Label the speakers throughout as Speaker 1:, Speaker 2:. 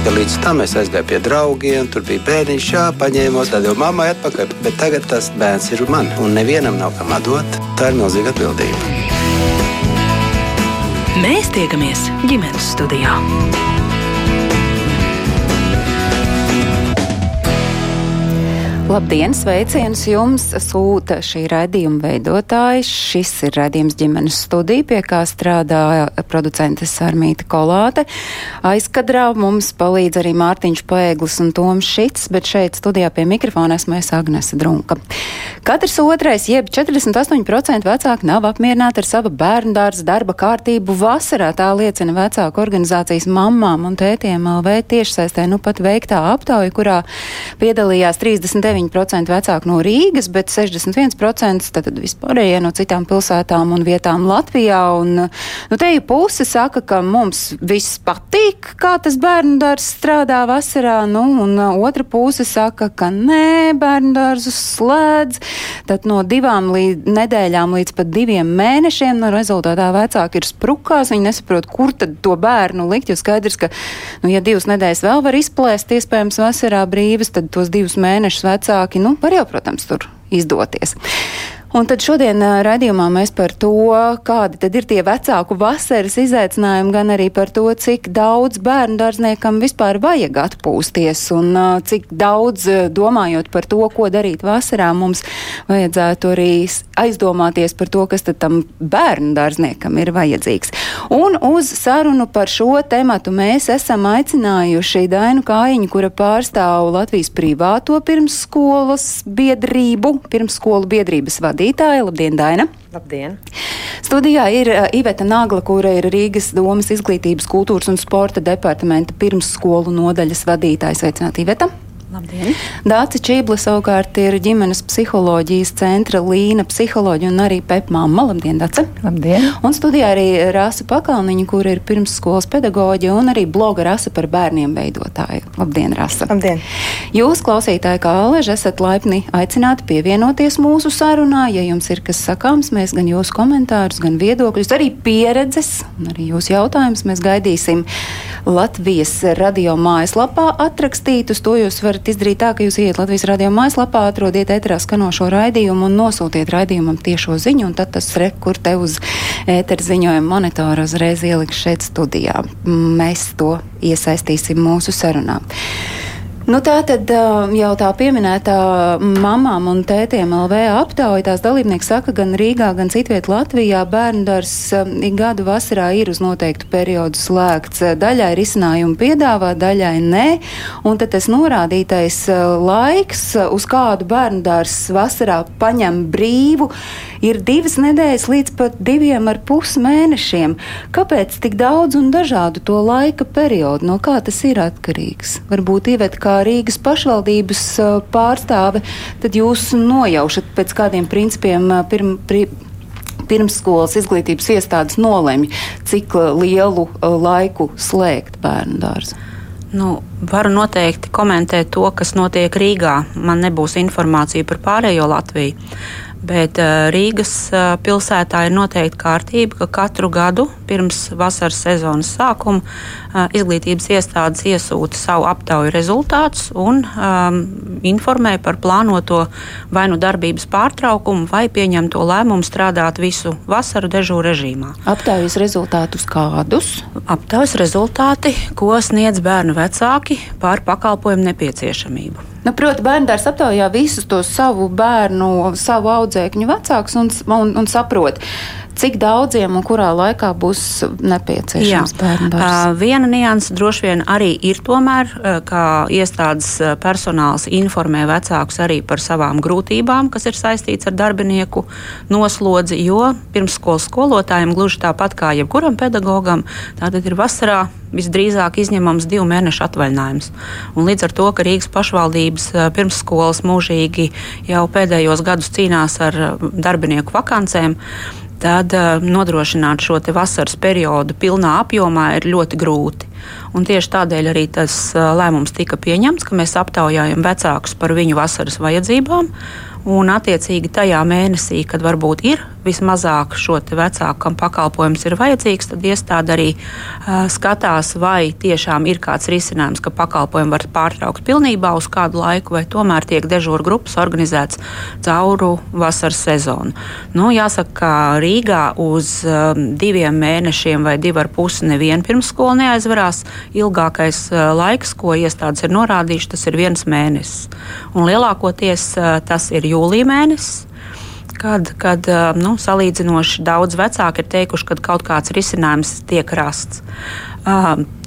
Speaker 1: Ja līdz tam es aizgāju pie draugiem, tur bija bērniņš, jā, paņēmos, tad jau mammai atpakaļ. Bet tagad tas bērns ir man, un nevienam nav kam atdot. Tā ir milzīga atbildība.
Speaker 2: Mēs tiekamies ģimenes studijā.
Speaker 3: Labdien, sveicienus jums sūta šī raidījuma veidotājs. Šis ir raidījums ģimenes studija, pie kā strādā producente Sarmīta Kolāte. Aizkadrā mums palīdz arī Mārtiņš Pēglis un Toms Šits, bet šeit studijā pie mikrofona esmu es Agnese Drunka. Katrs otrais, jeb 48% vecāki nav apmierināti ar savu bērnu dārza darba kārtību vasarā. Tā liecina vecāku organizācijas mammām un tētiem LV tiešsaistē nu pat veiktā aptauja, kurā piedalījās 39 9% vecāki no Rīgas, bet 61% tad vispārējie no citām pilsētām un vietām Latvijā. Un, nu, te jau puse saka, ka mums viss patīk, kā tas bērnu dārzs strādā vasarā, nu, un otra puse saka, ka nē, bērnu dārzus slēdz. Tad no divām līdz, nedēļām līdz pat diviem mēnešiem no rezultātā vecāki ir sprukās, viņi nesaprot, kur tad to bērnu likt, jo skaidrs, ka, nu, ja divas nedēļas vēl var izplēst, iespējams, vasarā brīvas, tad tos divus mēnešus vecāki vecāki, nu, var jau, protams, tur izdoties. Un tad šodien raidījumā mēs par to, kādi tad ir tie vecāku vasaras izaicinājumi, gan arī par to, cik daudz bērnu dārzniekam vispār vajag atpūsties un cik daudz domājot par to, ko darīt vasarā, mums vajadzētu arī aizdomāties par to, kas tad tam bērnu dārzniekam ir vajadzīgs. Un uz sarunu par šo tematu mēs esam aicinājuši Dainu Kājiņu, kura pārstāv Latvijas privāto pirmsskolas biedrību, pirmsskolu biedrības vadību vadītāja. Labdien, Daina!
Speaker 4: Labdien!
Speaker 3: Studijā ir uh, Iveta Nagla, kura ir Rīgas domas izglītības, kultūras un sporta departamenta pirmsskolu nodaļas vadītājs. Sveicināti, Iveta!
Speaker 4: Labdien!
Speaker 3: Dācis Čībla savukārt ir ģimenes psiholoģijas centra Līna psiholoģija un arī Pepmāma. Labdien, Dace!
Speaker 4: Labdien!
Speaker 3: Un studijā arī Rasa Pakalniņa, kur ir pirmsskolas pedagoģija un arī bloga Rasa par bērniem veidotāja. Labdien, Rasa!
Speaker 4: Labdien!
Speaker 3: Jūs, klausītāji, kā Aleži, esat laipni aicināti pievienoties mūsu sarunā. Ja jums ir kas sakāms, mēs gan jūsu komentārus, gan viedokļus, arī pieredzes un arī jūsu jautājumus mēs gaidīsim Latvijas radio mājaslapā atrakstītus. To jūs varat varat izdarīt tā, ka jūs iet Latvijas radio mājaslapā, atrodiet ēterā skanošo raidījumu un nosūtiet raidījumam tiešo ziņu, un tad tas re, kur te uz ētera ziņojuma monitora uzreiz ieliks šeit studijā. Mēs to iesaistīsim mūsu sarunā. Nu, tā tad jau tā pieminētā mamām un tētiem LV aptauja tās dalībnieki saka, gan Rīgā, gan citviet Latvijā bērnu dārs ik gadu vasarā ir uz noteiktu periodu slēgts. Daļai risinājumi piedāvā, daļai nē. Un tad tas norādītais laiks, uz kādu bērnu dārs vasarā paņem brīvu, ir divas nedēļas līdz pat diviem ar pus mēnešiem. Kāpēc tik daudz un dažādu to laika periodu? No kā tas ir atkarīgs? Varbūt ievet kā Rīgas pašvaldības pārstāve, tad jūs nojaušat pēc kādiem principiem pirm, pri, pirmsskolas izglītības iestādes nolemj, cik lielu laiku slēgt bērnu dārzu?
Speaker 4: Nu, varu noteikti komentēt to, kas notiek Rīgā. Man nebūs informācija par pārējo Latviju. Bet Rīgas pilsētā ir noteikta kārtība, ka katru gadu pirms vasaras sezonas sākuma izglītības iestādes iesūta savu aptauju rezultātus un um, informē par plānoto vai nu darbības pārtraukumu, vai pieņemto lēmumu strādāt visu vasaru dežūru režīmā.
Speaker 3: Aptaujas rezultātus kādus?
Speaker 4: Aptaujas rezultāti, ko sniedz bērnu vecāki par pakalpojumu nepieciešamību.
Speaker 3: Nu, Protams, bērns aptaujā visus tos savu bērnu, savu audzēkņu vecākus un, un, un saprot, cik daudziem un kurā laikā būs nepieciešams bērnu dārzs.
Speaker 4: Viena nianse droši vien arī ir tomēr, ka iestādes personāls informē vecākus arī par savām grūtībām, kas ir saistīts ar darbinieku noslodzi, jo pirmsskolas skolotājiem gluži tāpat kā jebkuram pedagogam, tātad ir vasarā visdrīzāk izņemams divu mēnešu atvaļinājums. Un līdz ar to, ka Rīgas pašvaldības pirmsskolas mūžīgi jau pēdējos gadus cīnās ar darbinieku vakancēm, tad uh, nodrošināt šo vasaras periodu pilnā apjomā ir ļoti grūti. Un tieši tādēļ arī tas lēmums tika pieņemts, ka mēs aptaujājam vecākus par viņu vasaras vajadzībām. Un, attiecīgi, tajā mēnesī, kad varbūt ir vismazāk šo vecāku, kam pakalpojums ir vajadzīgs, tad iestāde arī uh, skatās, vai tiešām ir kāds risinājums, ka pakalpojumu var pārtraukt pilnībā uz kādu laiku, vai tomēr tiek dežūra grupas organizēts cauru vasaras sezonu. Nu, jāsaka, ka Rīgā uz um, diviem mēnešiem vai divu ar pusi neviena pirmsskola neaizvarās. Ilgākais uh, laiks, ko iestādes ir norādījuši, tas ir viens mēnesis. Un lielākoties uh, tas ir jūlija mēnesis. Kad, kad nu, salīdzinoši daudz vecāki ir teikuši, ka kaut kāds risinājums tiek rasts.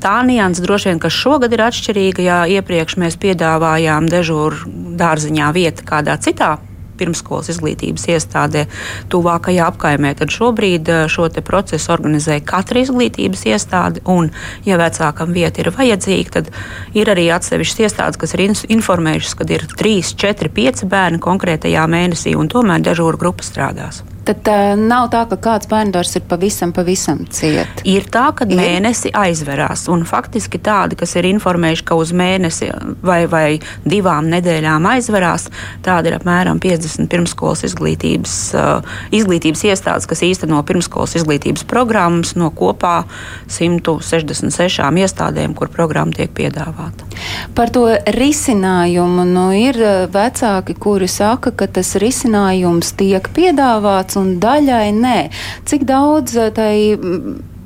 Speaker 4: Tā nianses droši vien, kas šogad ir atšķirīga, ja iepriekš mēs piedāvājām dežūru dārziņā vietu kādā citā pirmskolas izglītības iestādē tuvākajā apkaimē. Tad šobrīd eh, šo procesu organizē katra izglītības iestāde. Un, ja vecākam vieta ir vajadzīga, tad ir arī atsevišķas iestādes, kas ir informējušas, ka ir 3, 4, 5 bērni konkrētajā mēnesī, un tomēr dežūra grupa strādās.
Speaker 3: Tad uh, nav tā, ka kāds bērns ir pavisam, pavisam ciet.
Speaker 4: Ir tā, ka ir. mēnesi aizverās. Un faktiski tādi, kas ir informējuši, ka uz mēnesi vai, vai divām nedēļām aizverās, tādi ir apmēram 50 pirmskolas izglītības, uh, izglītības iestādes, kas īsteno pirmskolas izglītības programmas no kopā 166 iestādēm, kur programma tiek piedāvāta.
Speaker 3: Par to risinājumu nu, ir vecāki, kuri saka, ka tas risinājums tiek piedāvāts atbalsts un daļai nē. Cik daudz eh, tai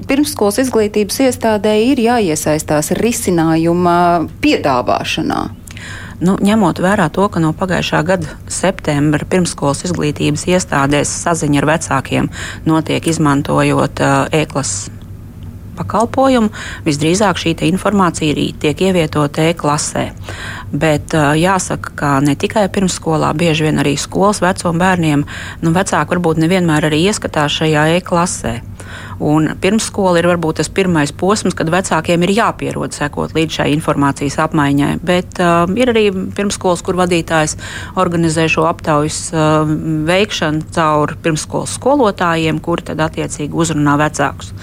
Speaker 3: pirmskolas izglītības iestādē ir jāiesaistās risinājuma piedāvāšanā?
Speaker 4: Nu, ņemot vērā to, ka no pagājušā gada septembra pirmskolas izglītības iestādēs saziņa ar vecākiem notiek izmantojot uh, e-klases pakalpojumu, visdrīzāk šī informācija arī tiek ievietota e-klasē. Bet jāsaka, ka ne tikai pirmsskolā, bieži vien arī skolas vecuma bērniem, nu, vecāki varbūt nevienmēr arī ieskatās šajā e-klasē. Un pirmsskola ir varbūt tas pirmais posms, kad vecākiem ir jāpierod sekot līdz šai informācijas apmaiņai. Bet uh, ir arī pirmsskolas, kur vadītājs organizē šo aptaujas uh, veikšanu caur pirmsskolas skolotājiem, kuri tad attiecīgi uzrunā vecākus.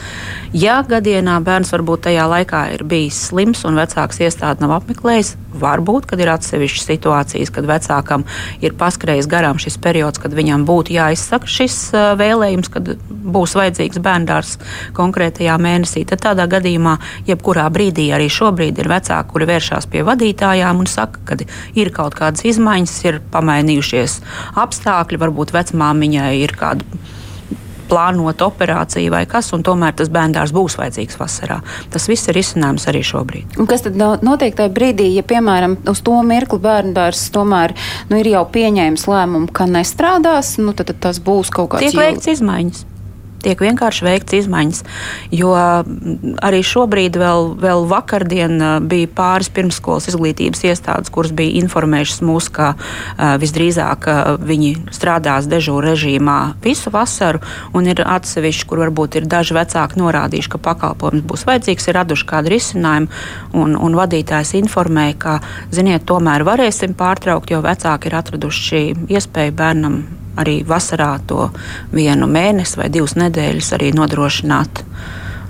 Speaker 4: Ja gadienā bērns varbūt tajā laikā ir bijis slims un vecāks iestādi nav apmeklējis, varbūt, kad ir atsevišķas situācijas, kad vecākam ir paskrējis garām šis periods, kad viņam būtu jāizsaka šis uh, vēlējums, kad būs vajadzīgs bērndārs konkrētajā mēnesī, tad tādā gadījumā, jebkurā brīdī, arī šobrīd ir vecāki, kuri vēršas pie vadītājām un saka, ka ir kaut kādas izmaiņas, ir pamainījušies apstākļi, varbūt vecmāmiņai ir kāda plānot operāciju vai kas, un tomēr tas bērns būs vajadzīgs vasarā. Tas viss ir izcinājums arī šobrīd.
Speaker 3: Un kas tad notiek tajā brīdī, ja, piemēram, uz to mirkli bērns tomēr nu, ir jau pieņēmis lēmumu, ka nestrādās, nu, tad, tad tas būs kaut kāds.
Speaker 4: Tiek veikts izmaiņas tiek vienkārši veikts izmaiņas. Jo arī šobrīd, vēl, vēl vakardien, bija pāris pirmskolas izglītības iestādes, kuras bija informējušas mūs, ka uh, visdrīzāk uh, viņi strādās dežūra režīmā visu vasaru, un ir atsevišķi, kur varbūt ir daži vecāki norādījuši, ka pakalpojums būs vajadzīgs, ir raduši kādu risinājumu, un, un vadītājs informēja, ka, ziniet, tomēr varēsim pārtraukt, jo vecāki ir atraduši iespēju bērnam arī vasarā to vienu mēnesi vai divas nedēļas arī nodrošināt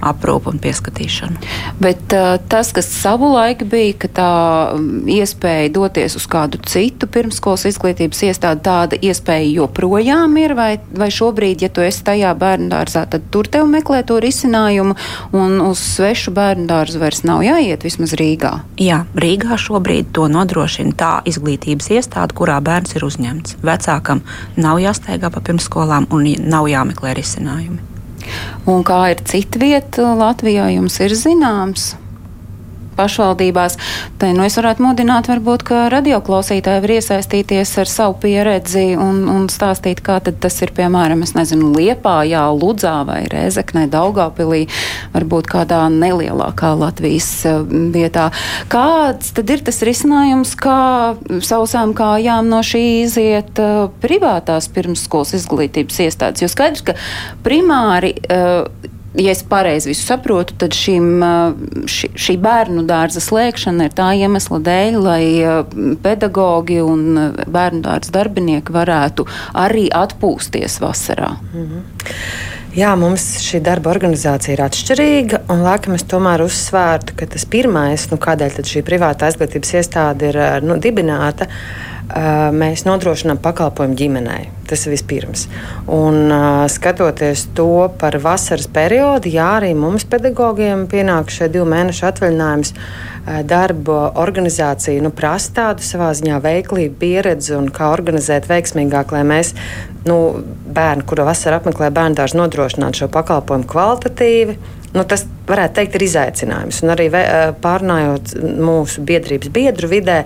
Speaker 4: aprūpu un pieskatīšanu.
Speaker 3: Bet uh, tas, kas savulaik bija, ka tā um, iespēja doties uz kādu citu pirmskolas izglītības iestādi, tāda iespēja joprojām ir, vai, vai šobrīd, ja tu esi tajā bērnu dārzā, tad tur tev meklē to risinājumu, un uz svešu bērnu dārzu vairs nav jāiet vismaz Rīgā?
Speaker 4: Jā, Rīgā šobrīd to nodrošina tā izglītības iestāde, kurā bērns ir uzņemts. Vecākam nav jāsteigā pa pirmskolām un nav jāmeklē risinājumi.
Speaker 3: Un kā ir cita vieta Latvijā, jums ir zināms? Pašvaldībās. Te nu, es varētu mudināt, varbūt, ka radioklausītāji var iesaistīties ar savu pieredzi un, un stāstīt, kā tas ir, piemēram, es nezinu, Liepājā, Ludzā vai Rēzeknē, Daugavpilī, varbūt kādā nelielākā Latvijas eh, vietā. Kāds tad ir tas risinājums, kā sausām kājām no šī iziet uh, privātās pirmsskolas izglītības iestādes? Jo skaidrs, ka primāri uh, ja es pareizi visu saprotu, tad šim, ši, šī bērnu dārza slēgšana ir tā iemesla dēļ, lai pedagogi un bērnu dārza darbinieki varētu arī atpūsties vasarā.
Speaker 4: -hmm.
Speaker 5: Jā, mums šī darba organizācija ir atšķirīga, un laikam es tomēr uzsvērtu, ka tas pirmais, nu, kādēļ šī privāta izglītības iestāde ir nu, dibināta, mēs nodrošinām pakalpojumu ģimenei. Tas ir vispirms. Un, skatoties to par vasaras periodu, jā, arī mums pedagogiem pienāk šie divi mēneši atvaļinājums. Darba organizācija nu, prasa tādu savā ziņā veiklību, pieredzi un kā organizēt veiksmīgāk, lai mēs nu, bērnu, kuru vasarā apmeklē bērnu dārzu, nodrošinātu šo pakalpojumu kvalitatīvi. Nu, tas varētu teikt, ir izaicinājums. Un arī pārnājot mūsu biedrības biedru vidē,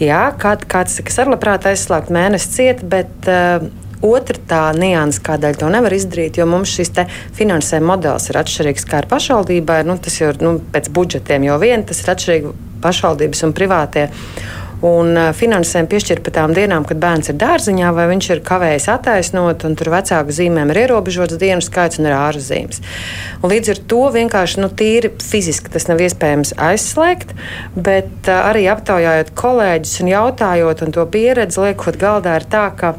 Speaker 5: jā, kāds, kāds kas ar labprāt aizslēgt mēnesi ciet, bet uh, Otra tā nianses, kādēļ to nevar izdarīt, jo mums šis finansējuma modelis ir atšķirīgs kā ar pašvaldībai. Nu, tas jau ir nu, pēc budžetiem jau vien, tas ir atšķirīgi pašvaldības un privātie. Un finansējumu piešķir par tām dienām, kad bērns ir dārziņā, vai viņš ir kavējis attaisnot, un tur vecāku zīmēm ir ierobežots dienu skaits un ir ārzīmes. Un līdz ar to vienkārši nu, tīri fiziski tas nav iespējams aizslēgt, bet arī aptaujājot kolēģus un jautājot, un to pieredzi liekot galdā, ir tā, ka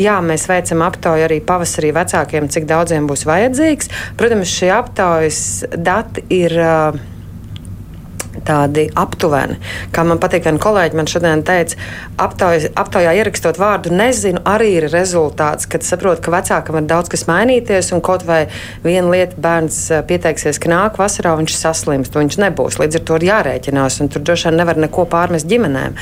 Speaker 5: Jā, mēs veicam aptauju arī pavasarī vecākiem, cik daudziem būs vajadzīgs. Protams, šie aptaujas dati ir. Uh, tādi aptuveni. Kā man patīk, viena kolēģi man šodien teica, aptauj, aptaujā ierakstot vārdu nezinu, arī ir rezultāts, kad saprot, ka vecākam ir daudz kas mainīties, un kaut vai viena lieta bērns eh, pieteiksies, ka nāk vasarā, viņš saslimst, viņš nebūs. Līdz ar to ir jārēķinās, un tur droši vien nevar neko pārmest ģimenēm.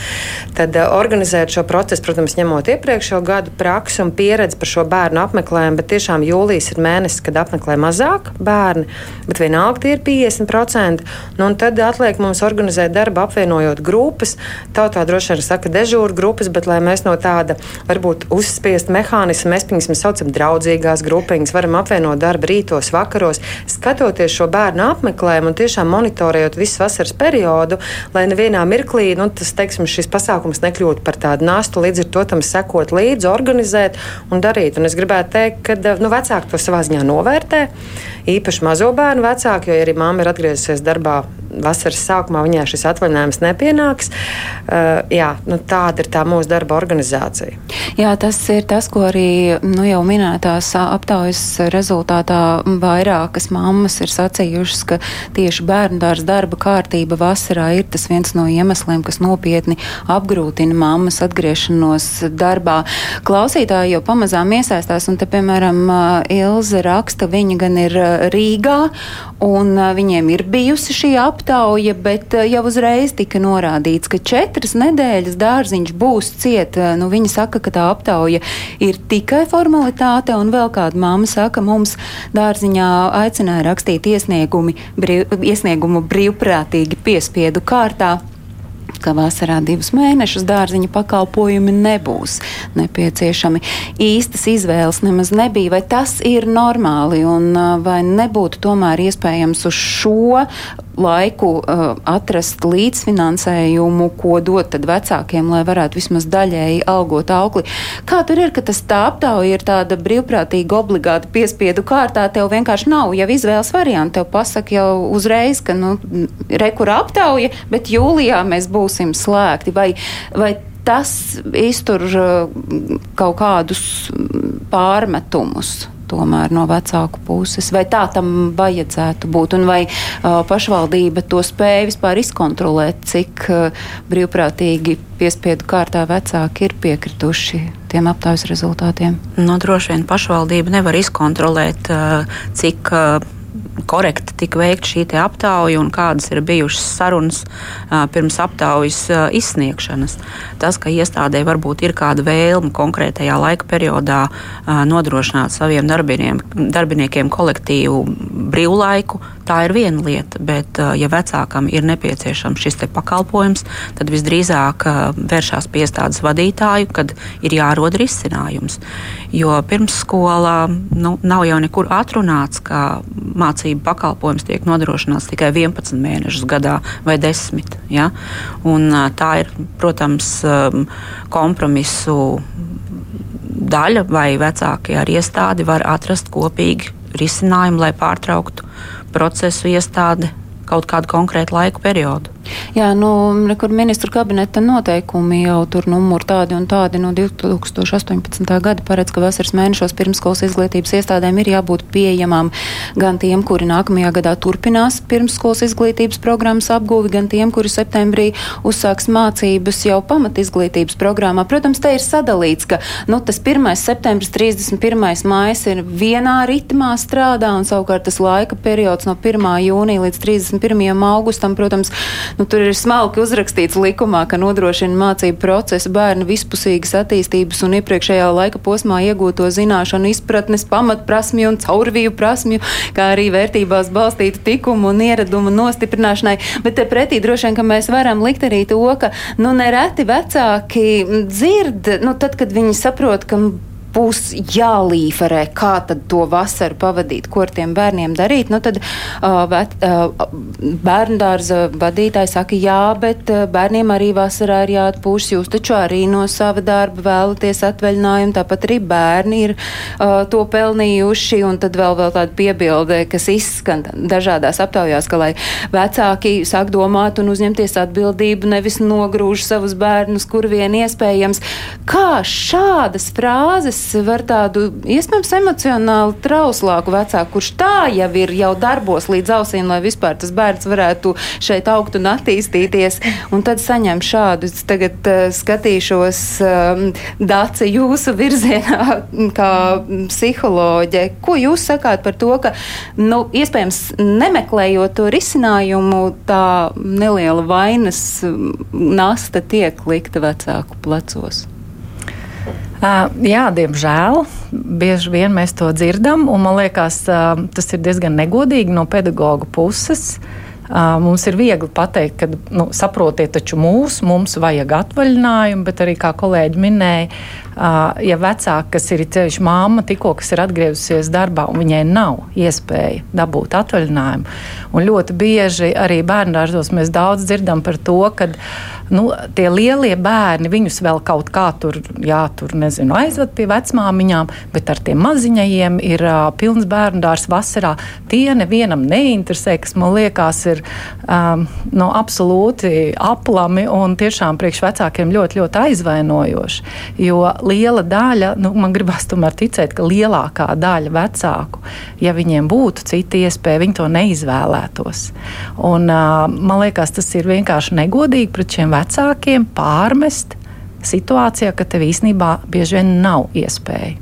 Speaker 5: Tad uh, organizēt šo procesu, protams, ņemot iepriekšējo gadu praksi un pieredzi par šo bērnu apmeklējumu, bet tiešām jūlijas ir mēnesis, kad apmeklē mazāk bērni, bet vienalga tie ir 50%. Nu, un tad atliek mums mums organizēt darbu, apvienojot grupas. Tautā droši vien saka dežūra grupas, bet lai mēs no tāda varbūt uzspiest mehānismu, mēs viņus saucam draudzīgās grupiņas, varam apvienot darbu rītos, vakaros, skatoties šo bērnu apmeklējumu un tiešām monitorējot visu vasaras periodu, lai nevienā mirklī nu, tas, teiksim, šis pasākums nekļūtu par tādu nastu, līdz ar to tam sekot līdzi, organizēt un darīt. Un es gribētu teikt, ka nu, vecāki to savā ziņā novērtē, īpaši mazo bērnu vecāki, jo arī mamma ir atgriezusies darbā vasaras sākumā viņai šis atvaļinājums nepienāks. Uh, jā, nu, tāda ir tā mūsu darba organizācija.
Speaker 3: Jā, tas ir tas, ko arī nu, jau minētās aptaujas rezultātā vairākas mammas ir sacījušas, ka tieši bērnu dārza darba kārtība vasarā ir tas viens no iemesliem, kas nopietni apgrūtina mammas atgriešanos darbā. Klausītāji jau pamazām iesaistās, un te, piemēram, Ilze raksta, viņa gan ir Rīgā, un viņiem ir bijusi šī aptauja, bet eh, jau uzreiz tika norādīts, ka četras nedēļas dārziņš būs ciet. Eh, nu, viņa saka, ka tā aptauja ir tikai formalitāte, un vēl kāda mamma saka, mums dārziņā aicināja rakstīt iesniegumi, brīv, iesniegumu brīvprātīgi piespiedu kārtā ka vasarā divus mēnešus dārziņa pakalpojumi nebūs nepieciešami. Īstas izvēles nemaz nebija, vai tas ir normāli un vai nebūtu tomēr iespējams uz šo laiku uh, atrast līdzfinansējumu, ko dot vecākiem, lai varētu vismaz daļēji algot augli. Kā tur ir, ka tas tā aptauja ir tāda brīvprātīga, obligāta piespiedu kārtā, tev vienkārši nav jau izvēles varianti. Tev pasaka jau uzreiz, ka, nu, rekura aptauja, bet jūlijā mēs būsim slēgti, vai, vai tas iztur uh, kaut kādus pārmetumus? Tomēr no vecāku puses, vai tā tam vajadzētu būt, un vai uh, pašvaldība to spēja vispār izkontrolēt, cik uh, brīvprātīgi piespiedu kārtā vecāki ir piekrituši tiem aptaujas rezultātiem?
Speaker 4: No, nu, droši vien pašvaldība nevar izkontrolēt, uh, cik. Uh, korekti tika veikta šī aptauja un kādas ir bijušas sarunas pirms aptaujas izsniegšanas. Tas, ka iestādē varbūt ir kāda vēlme konkrētajā laika periodā nodrošināt saviem darbiniekiem kolektīvu brīvlaiku, tā ir viena lieta. Bet, ja vecākam ir nepieciešams šis pakalpojums, tad visdrīzāk vēršās pie iestādes vadītāju, kad ir jārod risinājums. Jo pirmsskolā nu, nav jau nekur atrunāts, ka mācību pakalpojums tiek nodrošināts tikai 11 mēnešus gadā vai 10. Ja? Un, tā ir, protams, kompromisu daļa, vai vecāki ar iestādi var atrast kopīgi risinājumu, lai pārtrauktu procesu iestādi kaut kādu konkrētu laika periodu.
Speaker 3: Jā, nu, kur ministru kabineta noteikumi jau tur numuri tādi un tādi no 2018. gada paredz, ka vasaras mēnešos pirmskolas izglītības iestādēm ir jābūt pieejamām gan tiem, kuri nākamajā gadā turpinās pirmskolas izglītības programmas apguvi, gan tiem, kuri septembrī uzsāks mācības jau pamat izglītības programmā. Protams, te ir sadalīts, ka nu, tas 1. septembris, 31. mājas ir vienā ritmā strādā un savukārt tas laika periods no 1. jūnija līdz 31. augustam, protams, nu, tur ir smalki uzrakstīts likumā, ka nodrošina mācību procesu bērnu vispusīgas attīstības un iepriekšējā laika posmā iegūto zināšanu, izpratnes, pamatprasmju un caurvīju prasmju, kā arī vērtībās balstītu tikumu un ieradumu nostiprināšanai. Bet pretī droši vien, ka mēs varam likt arī to, ka nu, nereti vecāki dzird, nu, tad, kad viņi saprot, ka būs jālīferē, kā tad to vasaru pavadīt, ko ar tiem bērniem darīt, nu tad uh, vet, uh, bērnu dārza vadītāji saka, jā, bet uh, bērniem arī vasarā ir jāatpūšas. Jūs taču arī no sava darba vēlaties atvaļinājumu, tāpat arī bērni ir uh, to pelnījuši, un tad vēl, vēl tāda piebilde, kas izskan dažādās aptaujās, ka lai vecāki sāk domāt un uzņemties atbildību, nevis nogrūž savus bērnus, kur vien iespējams. Kā šādas frāzes es varu tādu iespējams emocionāli trauslāku vecāku, kurš tā jau ir jau darbos līdz ausīm, lai vispār tas bērns varētu šeit augt un attīstīties. Un tad saņem šādu. Es tagad uh, skatīšos um, Dāci jūsu virzienā kā psiholoģe. Ko jūs sakāt par to, ka, nu, iespējams, nemeklējot to risinājumu, tā neliela vainas nasta tiek likta vecāku plecos?
Speaker 6: Uh, jā, diemžēl. Bieži vien mēs to dzirdam, un man liekas, uh, tas ir diezgan negodīgi no pedagoģa puses. Uh, mums ir viegli pateikt, ka nu, saprotiet, taču mūs, mums vajag atvaļinājumu, bet arī, kā kolēģi minēja, ja vecāki, kas ir ceļš māma, tikko kas ir atgriezusies darbā, un viņai nav iespēja dabūt atvaļinājumu. Un ļoti bieži arī bērngārzos mēs daudz dzirdam par to, ka nu, tie lielie bērni, viņus vēl kaut kā tur, jā, tur nezinu, aizved pie vecmāmiņām, bet ar tiem maziņajiem ir uh, pilns bērnu dārs vasarā. Tie nevienam neinteresē, kas man liekas ir um, no nu, absolūti aplami un tiešām priekš vecākiem ļoti, ļoti aizvainojoši. Jo liela daļa, nu, man gribas tomēr ticēt, ka lielākā daļa vecāku, ja viņiem būtu cita iespēja, viņi to neizvēlētos. Un, uh, man liekas, tas ir vienkārši negodīgi pret šiem vecākiem vecākiem pārmest situācijā, ka tev īstenībā bieži vien nav iespēja.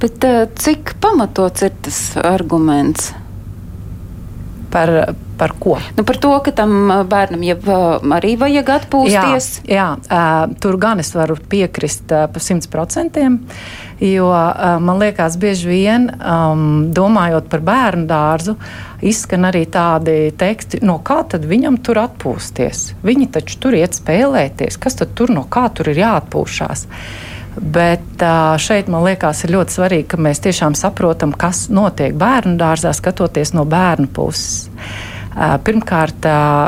Speaker 3: Bet uh, cik pamatots ir tas arguments?
Speaker 6: Par, par ko?
Speaker 3: Nu, par to, ka tam uh, bērnam jau uh, arī vajag atpūsties.
Speaker 6: Jā, jā uh, tur gan es varu piekrist par simt procentiem. Jo man liekas, bieži vien um, domājot par bērnu dārzu, izskan arī tādi teksti, no kā tad viņam tur atpūsties. Viņi taču tur iet spēlēties, kas tad tur no kā tur ir jāatpūšās. Bet šeit man liekas, ir ļoti svarīgi, ka mēs tiešām saprotam, kas notiek bērnu dārzā, skatoties no bērnu puses. Pirmkārt,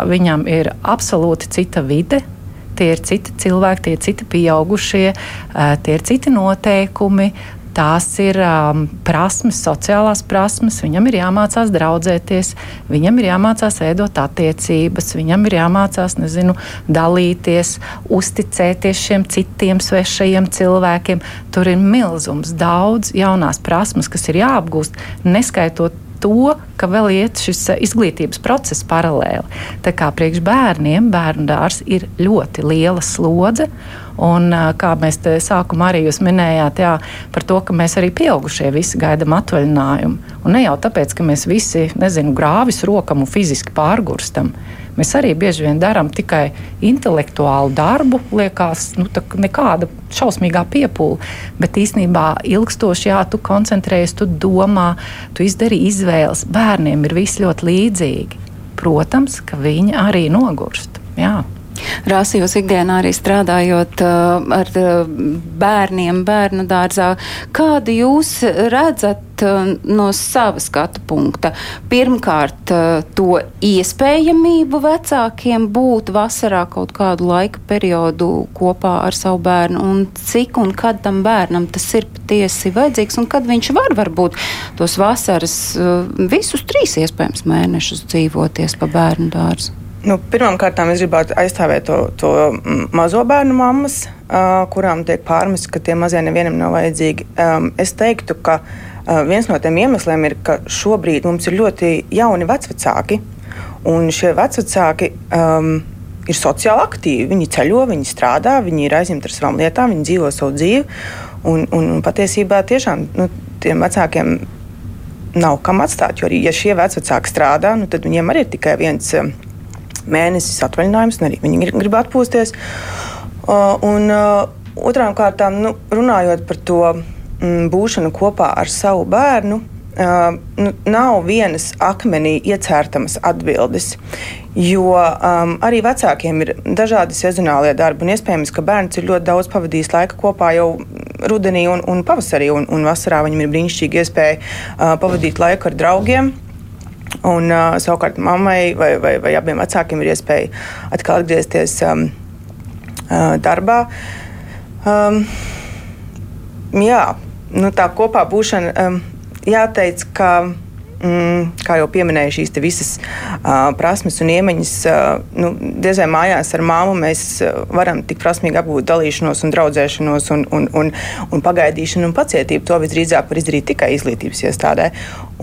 Speaker 6: viņam ir absolūti cita vide, tie ir citi cilvēki, tie ir citi pieaugušie, tie ir citi noteikumi. Tās ir um, prasmes, sociālās prasmes. Viņam ir jāmācās draudzēties, viņam ir jāmācās veidot attiecības, viņam ir jāmācās, nezinu, dalīties, uzticēties šiem citiem svešajiem cilvēkiem. Tur ir milzums, daudz jaunās prasmes, kas ir jāapgūst, neskaitot to, ka vēl iet šis eh, izglītības process paralēli. Tā kā priekš bērniem bērnu dārs ir ļoti liela slodze. Un, eh, kā mēs te sākumā arī jūs minējāt, jā, par to, ka mēs arī pieaugušie visi gaidām atvaļinājumu. Un ne jau tāpēc, ka mēs visi, nezinu, grāvis rokam un fiziski pārgurstam. Mēs arī bieži vien darām tikai intelektuālu darbu, liekas, nu, nekāda šausmīgā piepūle. Bet īstenībā ilgstoši, jā, tu koncentrējies, tu domā, tu izdari izvēles. Bērniem ir viss ļoti līdzīgi. Protams, ka viņi arī nogurst. Jā.
Speaker 3: Rāsījos ikdienā arī strādājot uh, ar uh, bērniem bērnu dārzā. Kādu jūs redzat uh, no sava skatu punkta? Pirmkārt, uh, to iespējamību vecākiem būt vasarā kaut kādu laika periodu kopā ar savu bērnu un cik un kad tam bērnam tas ir patiesi vajadzīgs un kad viņš var varbūt tos vasaras uh, visus trīs iespējams mēnešus dzīvoties pa bērnu dārzu.
Speaker 7: Nu, Pirmkārt, es gribētu aizstāvēt to, to mazo bērnu mammas, uh, kurām tiek pārmests, ka tie mazie nevienam nav vajadzīgi. Um, es teiktu, ka uh, viens no tiem iemesliem ir, ka šobrīd mums ir ļoti jauni vecvecāki, un šie vecvecāki um, ir sociāli aktīvi. Viņi ceļo, viņi strādā, viņi ir aizņemti ar savām lietām, viņi dzīvo savu dzīvi. Un, un, un patiesībā tiešām nu, tiem vecākiem nav kam atstāt. Jo arī, ja šie vecāki strādā, nu, tad viņiem arī ir tikai viens. Um, mēnesis atvaļinājums, un arī viņi grib atpūsties. Un otrām kārtām, nu, runājot par to mm, būšanu kopā ar savu bērnu, uh, nu, nav vienas akmenī iecērtamas atbildes. Jo um, arī vecākiem ir dažādi sezonālie darbi, un iespējams, ka bērns ir ļoti daudz pavadījis laika kopā jau rudenī un, un pavasarī, un, un vasarā viņam ir brīnišķīga iespēja uh, pavadīt laiku ar draugiem. Un, uh, savukārt mammai vai, vai, vai abiem vecākiem ir iespēja atkal atgriezties um, uh, darbā. Um, jā, nu, tā kopā būšana, um, jāteic, ka mm, kā jau pieminēju, šīs visas uh, prasmes un iemaņas, uh, nu, diez vai mājās ar māmu mēs varam tik prasmīgi apgūt dalīšanos un draudzēšanos un, un, un, un pagaidīšanu un pacietību. To visdrīzāk var izdarīt tikai izglītības iestādē.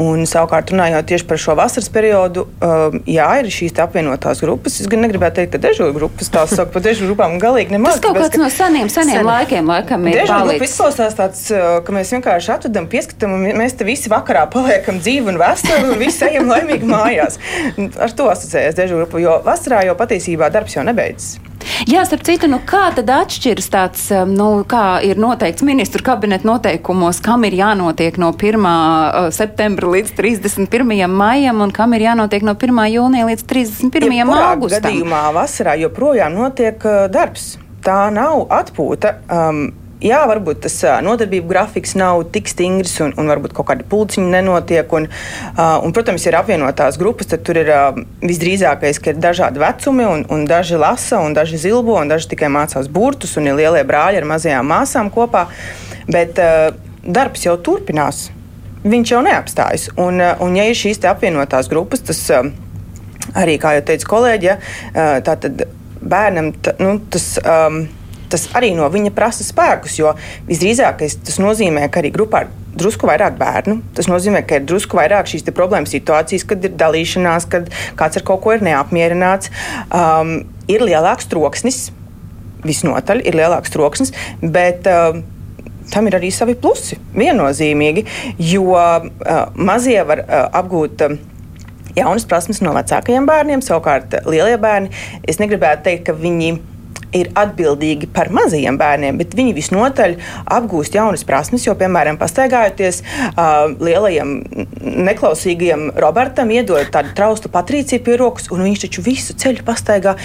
Speaker 7: Un, savukārt, runājot tieši par šo vasaras periodu, uh, jā, ir šīs apvienotās grupas. Es gan negribētu teikt, ka dežūra grupas tās saka par dežūra grupām galīgi nemaz.
Speaker 3: Tas kaut kāds no seniem, seniem sen. laikiem laikam ir.
Speaker 7: Dežūra grupa izklausās tāds, ka mēs vienkārši atvedam, pieskatām un mēs te visi vakarā paliekam dzīvi un veseli un visi ejam laimīgi mājās. Ar to asociējas dežūra grupa, jo vasarā jau patiesībā darbs jau nebeidzas.
Speaker 3: Jā, starp citu, nu, kā tad atšķiras tāds, um, nu, kā ir noteikts ministru kabineta noteikumos, kam ir jānotiek no 1. Uh, septembra līdz 31. maijam un kam ir jānotiek no 1. jūnija līdz 31. augustam?
Speaker 7: Gadījumā vasarā joprojām notiek uh, darbs. Tā nav atpūta. Um, jā, varbūt tas nodarbību grafiks nav tik stingrs un, un varbūt kaut kādi pulciņi nenotiek. Un, un, protams, ir apvienotās grupas, tad tur ir visdrīzākais, ka ir dažādi vecumi, un, un daži lasa, un daži zilbo, un daži tikai mācās burtus, un ir lielie brāļi ar mazajām māsām kopā. Bet darbs jau turpinās. Viņš jau neapstājas. Un, un ja ir šīs apvienotās grupas, tas arī, kā jau teica kolēģi, ja, uh, tātad bērnam nu, tas. Um, tas arī no viņa prasa spēkus, jo visdrīzāk tas nozīmē, ka arī grupā ir drusku vairāk bērnu. Tas nozīmē, ka ir drusku vairāk šīs problēmas situācijas, kad ir dalīšanās, kad kāds ar kaut ko ir neapmierināts. Um, ir lielāks troksnis, visnotaļ ir lielāks troksnis, bet um, tam ir arī savi plusi. Viennozīmīgi, jo uh, mazie var uh, apgūt. Uh, Jaunas prasmes no vecākajiem bērniem, savukārt lielie bērni. Es negribētu teikt, ka viņi ir atbildīgi par mazajiem bērniem, bet viņi visnotaļ apgūst jaunas prasmes. Jo, piemēram, pastaigājoties uh, lielajam neklausīgajam Robertam, iedod tādu traustu patrīciju pie rokas, un viņš taču visu ceļu pastaigā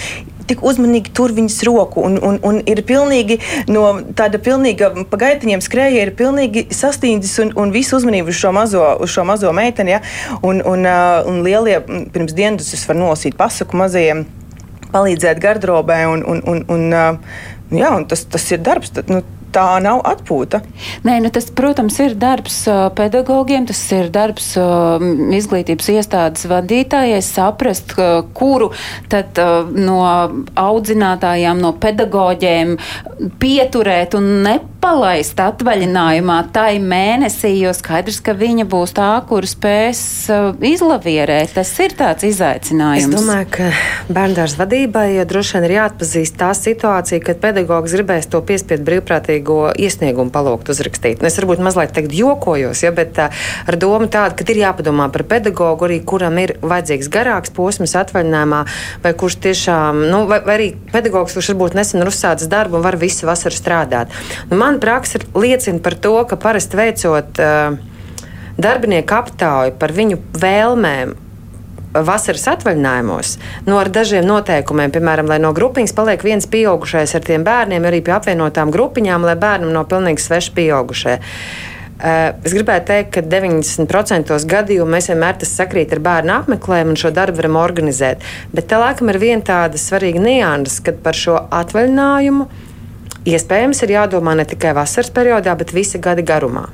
Speaker 7: tik uzmanīgi tur viņas roku. Un, un, un ir pilnīgi no tāda pilnīga pagaitiņiem skrēja, ir pilnīgi sastīndis un, un visu uzmanību uz šo mazo, uz šo mazo meiteni. Ja? Un, un, un lielie pirms dienas es varu nolasīt pasaku mazajiem palīdzēt gardrobē, un, un, un, un, jā, un tas, tas ir darbs. Tad, nu, tā nav atpūta.
Speaker 3: Nē, nu tas, protams, ir darbs pedagogiem, tas ir darbs izglītības iestādes vadītājai saprast, kuru tad no audzinātājām, no pedagogiem pieturēt un nepalaist atvaļinājumā tai mēnesī, jo skaidrs, ka viņa būs tā, kur spēs uh, izlavierēt. Tas ir tāds izaicinājums.
Speaker 5: Es domāju, ka bērndārs vadībai droši vien ir jāatpazīst tā situācija, kad pedagogs gribēs to piespiedu brīvprātīgo iesniegumu palūgt uzrakstīt. Un es varbūt mazliet teikt jokojos, ja, bet uh, ar domu tādu, ka ir jāpadomā par pedagogu arī, kuram ir vajadzīgs garāks posms atvaļinājumā, vai kurš tiešām, nu, vai, vai arī pedagogs, kurš varbūt nesen ir uzsācis darbu un var visu vasaru strādāt. Nu, man praksa liecina par to, ka parasti veicot uh, darbinieku aptauju par viņu vēlmēm vasaras atvaļinājumos, no ar dažiem noteikumiem, piemēram, lai no grupiņas paliek viens pieaugušais ar tiem bērniem, arī pie apvienotām grupiņām, lai bērnam nav pilnīgi sveši pieaugušie. Es gribētu teikt, ka 90% gadījumu mēs vienmēr tas sakrīt ar bērnu apmeklējumu un šo darbu varam organizēt. Bet tā laikam ir viena tāda svarīga nianses, kad par šo atvaļinājumu iespējams ir jādomā ne tikai vasaras periodā, bet visa gada garumā.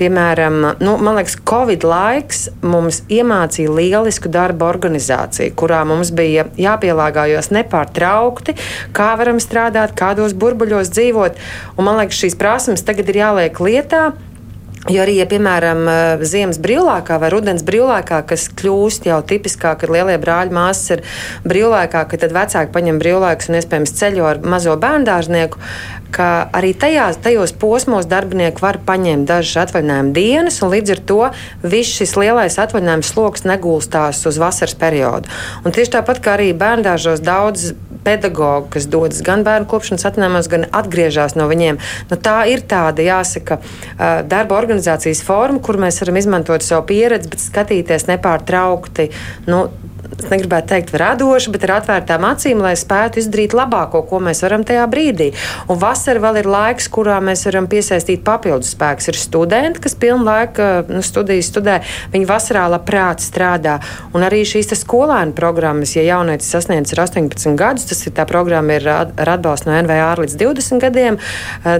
Speaker 5: Piemēram, nu, man liekas, Covid laiks mums iemācīja lielisku darba organizāciju, kurā mums bija jāpielāgājas nepārtraukti, kā varam strādāt, kādos burbuļos dzīvot. Un, man liekas, šīs prasmes tagad ir jāliek lietā. Jo arī, ja, piemēram, eh, ziemas brīvlākā vai rudens brīvlākā, kas kļūst jau tipiskāk, kad lielie brāļi māsas ir brīvlākā, tad vecāki paņem brīvlaikus un iespējams ceļo ar mazo bērndārznieku, ka arī tajās, tajos posmos darbinieki var paņemt dažas atvaļinājuma dienas, un līdz ar to viss šis lielais atvaļinājuma sloks negulstās uz vasaras periodu. Un tieši tāpat kā arī bērndārzos daudz pedagoģi, kas dodas gan bērnu kopšanas atvaļinājumos, gan atgriežas no viņiem. Nu, tā ir tāda, jāsaka, darba organizācijas forma, kur mēs varam izmantot savu pieredzi, bet skatīties nepārtraukti. Nu, es negribētu teikt, radoši, bet ar atvērtām acīm, lai spētu izdarīt labāko, ko mēs varam tajā brīdī. Un vasara vēl ir laiks, kurā mēs varam piesaistīt papildus spēkus. Ir studenti, kas pilnu laiku nu, studijas studē, viņi vasarā labprāt strādā. Un arī šīs skolēnu programmas, ja jaunietis sasniedz 18 gadus, tas ir tā programma ir ar atbalstu no NVA līdz 20 gadiem,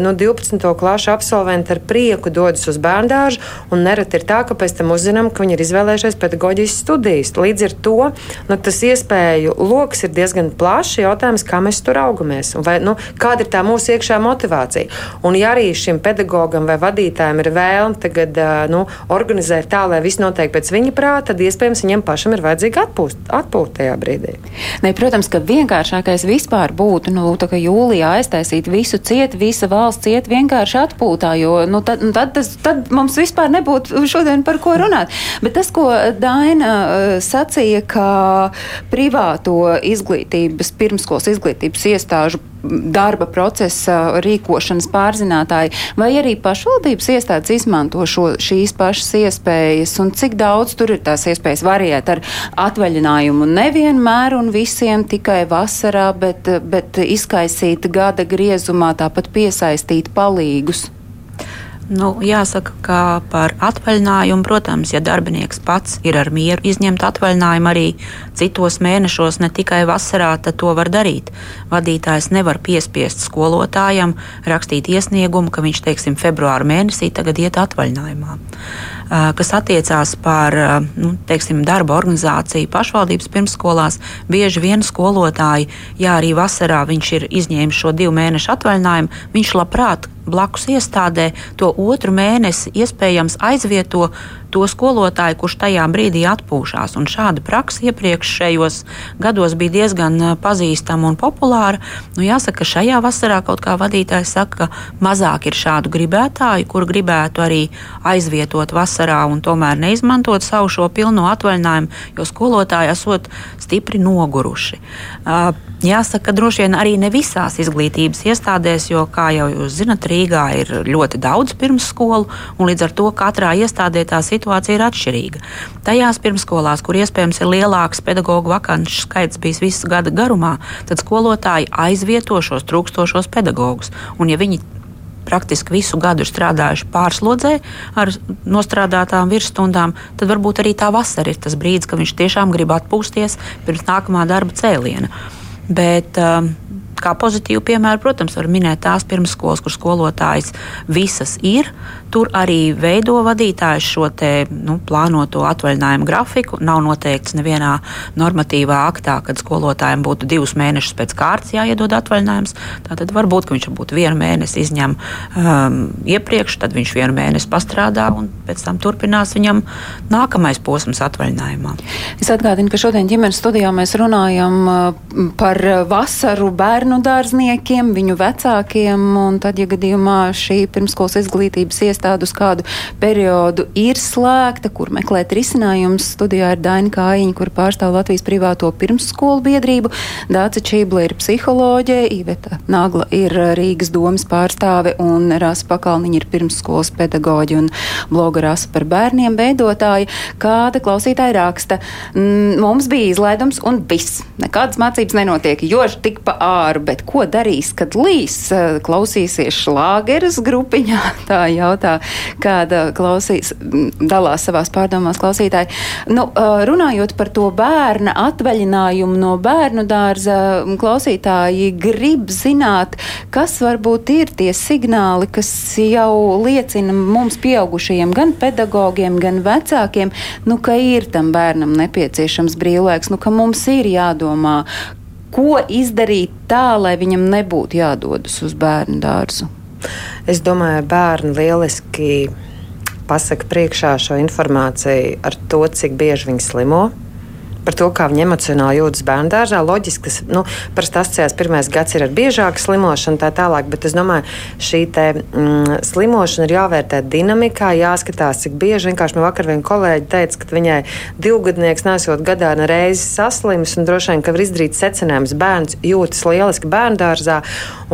Speaker 5: no 12. klašu absolventi ar prieku dodas uz bērndāžu, un nereti ir tā, ka pēc tam uzzinām, ka viņi ir izvēlējušies pedagoģijas studijas. Līdz ar to nu, tas iespēju lokus ir diezgan plašs. Jautājums, kā mēs tur augamies un vai, nu, kāda ir tā mūsu iekšā motivācija. Un, ja arī šim pedagogam vai vadītājam ir vēlme tagad nu, organizēt tā, lai viss notiek pēc viņa prāta, tad iespējams viņam pašam ir vajadzīga atpūta tajā brīdī.
Speaker 3: Ne, protams, ka vienkāršākais vispār būtu nu, jūlijā aiztaisīt visu ciet, visa valsts ciet vienkārši atpūtā, jo nu, tad, nu, tad, tas, tad mums vispār nebūtu šodien par ko runāt. Bet tas, ko Daina sacīja, ka privāto izglītības, pirmskolas izglītības iestāžu darba procesa rīkošanas pārzinātāji, vai arī pašvaldības iestādes izmanto šo, šīs pašas iespējas, un cik daudz tur ir tās iespējas variēt ar atvaļinājumu nevienmēr un visiem tikai vasarā, bet, bet izkaisīt gada griezumā, tāpat piesaistīt palīgus.
Speaker 4: Nu, jāsaka, ka par atvaļinājumu, protams, ja darbinieks pats ir ar mieru izņemt atvaļinājumu arī citos mēnešos, ne tikai vasarā, tad to var darīt. Vadītājs nevar piespiest skolotājam rakstīt iesniegumu, ka viņš, teiksim, februāra mēnesī tagad iet atvaļinājumā kas attiecās par nu, teiksim, darba organizāciju pašvaldības pirmsskolās. Bieži vien skolotāji, ja arī vasarā viņš ir izņēmis šo divu mēnešu atvaļinājumu, viņš labprāt blakus iestādē to otru mēnesi iespējams aizvieto to skolotāju, kurš tajā brīdī atpūšās. Un šāda praksa iepriekšējos gados bija diezgan pazīstama un populāra. Nu, jāsaka, ka šajā vasarā kaut kā vadītājs saka, ka mazāk ir šādu gribētāju, kur gribētu arī aizvietot vasarā un tomēr neizmantot savu šo pilno atvaļinājumu, jo skolotāji esot stipri noguruši. Jāsaka, ka droši vien arī ne visās izglītības iestādēs, jo, kā jau jūs zinat, Rīgā ir ļoti daudz pirmsskolu, un līdz ar to katrā iestādē tā situācija ir atšķirīga. Tajās pirmsskolās, kur iespējams ir lielāks pedagoģu vakanču skaits bijis visu gada garumā, tad skolotāji aizvieto šos trūkstošos pedagogus. Un, ja viņi praktiski visu gadu ir strādājuši pārslodzē ar nostrādātām virsstundām, tad varbūt arī tā vasara ir tas brīdis, kad viņš tiešām grib atpūsties pirms nākamā darba cēliena. Bet um, kā pozitīvu piemēru, protams, var minēt tās pirmsskolas, kur skolotājs visas ir. Tur arī veido vadītājs šo te, nu, plānoto atvaļinājumu grafiku. Nav noteikts nevienā normatīvā aktā, kad skolotājiem būtu divus mēnešus pēc kārtas jāiedod atvaļinājums. Tātad varbūt viņš būtu vienu mēnesi izņem um, iepriekš, tad viņš vienu mēnesi pastrādā un pēc tam turpinās viņam nākamais posms atvaļinājumā.
Speaker 3: Es atgādinu, ka šodien ģimenes studijā mēs runājam uh, par vasaru bērnu dārzniekiem, viņu vecākiem, un tad, ja gadījumā šī pirmskolas izglītības iestāde uz kādu periodu ir slēgta, kur meklēt risinājumus, studijā ir Daina Kājiņa, kur pārstāv Latvijas privāto pirmsskolu biedrību, Dāca Čībla ir psiholoģe, Iveta Nagla ir Rīgas domas pārstāve un Rasa Pakalniņa ir pirmsskolas pedagoģi un bloga Rasa par bērniem veidotāji. Kāda klausītāja raksta, mums bija izlaidums un viss. Nekādas mācības nenotiek, jo tik pa āru bet ko darīs, kad līs? Klausīsies šlāgeres grupiņā, tā jautā, kāda klausīs, dalās savās pārdomās klausītāji. Nu, runājot par to bērna atvaļinājumu no bērnu dārza, klausītāji grib zināt, kas varbūt ir tie signāli, kas jau liecina mums pieaugušajiem, gan pedagogiem, gan vecākiem, nu, ka ir tam bērnam nepieciešams brīvlaiks, nu, ka mums ir jādomā, ko izdarīt tā, lai viņam nebūtu jādodas uz bērnu dārzu.
Speaker 5: Es domāju, bērni lieliski pasaka priekšā šo informāciju ar to, cik bieži viņi slimo par to, kā viņi emocionāli jūtas bērnu dārzā. Loģiski, ka nu, parasti asociēts pirmais gads ir ar biežāku slimošanu, tā tālāk, bet es domāju, šī te, mm, slimošana ir jāvērtē dinamikā, jāskatās, cik bieži. Vienkārši man vakar viena kolēģi teica, ka viņai divgadnieks nesot gadā ne reizi saslims, un droši vien, ka var izdarīt secinājumus. Bērns jūtas lieliski bērnu dārzā,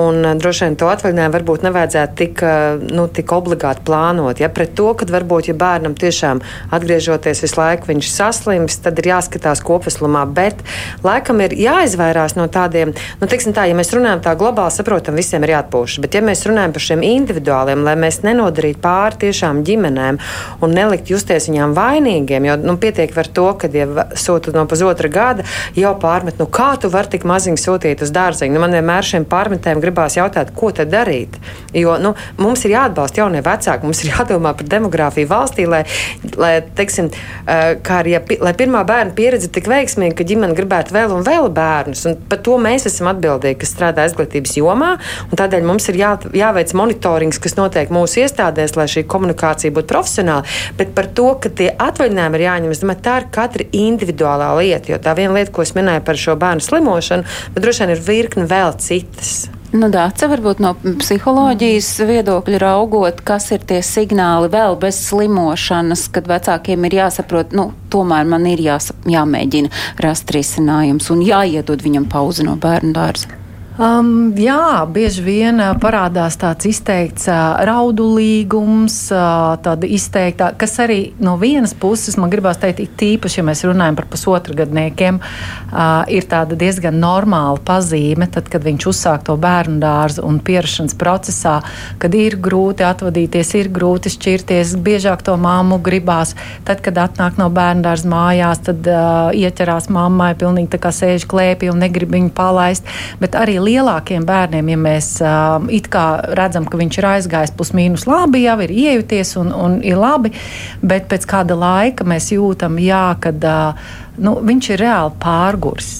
Speaker 5: un uh, droši vien to atvaļinājumu varbūt nevajadzētu tik, uh, nu, tik obligāti plānot. Ja pret to, ka varbūt, ja bērnam tiešām atgriežoties visu laiku viņš saslims, tad ir jāskatās skatās kopumā, bet laikam ir jāizvairās no tādiem, nu, teiksim tā, ja mēs runājam tā globāli, saprotam, visiem ir jāatpūš. Bet, ja mēs runājam par šiem individuāliem, lai mēs nenodarītu pāri tiešām ģimenēm un nelikt justies viņām vainīgiem, jo nu, pietiek ar to, ka, ja sūta no pusotra gada, jau pārmet, nu kā tu vari tik maziņu sūtīt uz dārziņu. Nu, man vienmēr šiem pārmetējiem gribās jautāt, ko tad darīt. Jo nu, mums ir jāatbalsta jaunie vecāki, mums ir jādomā par demogrāfiju valstī, lai, lai, teiksim, kā arī, ja, lai pirmā bērna pieredze ir tik veiksmīga, ka ģimene gribētu vēl un vēl bērnus. Un par to mēs esam atbildīgi, kas strādā izglītības jomā. Tādēļ mums ir jā, jāveic monitorings, kas notiek mūsu iestādēs, lai šī komunikācija būtu profesionāla. Bet par to, ka tie atvaļinājumi ir jāņem, es domāju, tā ir katra individuālā lieta. Jo tā viena lieta, ko es minēju par šo bērnu slimošanu, bet droši vien ir virkne vēl citas.
Speaker 3: Nu, Dāca, varbūt no psiholoģijas viedokļa raugot, kas ir tie signāli vēl bez slimošanas, kad vecākiem ir jāsaprot, nu, tomēr man ir jās, jāmēģina rast risinājums un jāiedod viņam pauzi no bērnu dārza.
Speaker 6: Um, jā, bieži vien uh, parādās tāds izteikts uh, raudulīgums, uh, tāda izteikta, kas arī no vienas puses, man gribās teikt, it tīpaši, ja mēs runājam par pusotra gadniekiem, uh, ir tāda diezgan normāla pazīme, tad, kad viņš uzsāk to bērnu dārzu un pierašanas procesā, kad ir grūti atvadīties, ir grūti šķirties, biežāk to māmu gribās. Tad, kad atnāk no bērnu dārza mājās, tad uh, ieķerās mammai, pilnīgi tā kā sēž klēpī un negrib viņu palaist. Bet arī lielākiem bērniem, ja mēs uh, it kā redzam, ka viņš ir aizgājis pusmīnus labi, jau ir iejuties un, un ir labi, bet pēc kāda laika mēs jūtam, jā, kad uh, nu, viņš ir reāli pārgurs.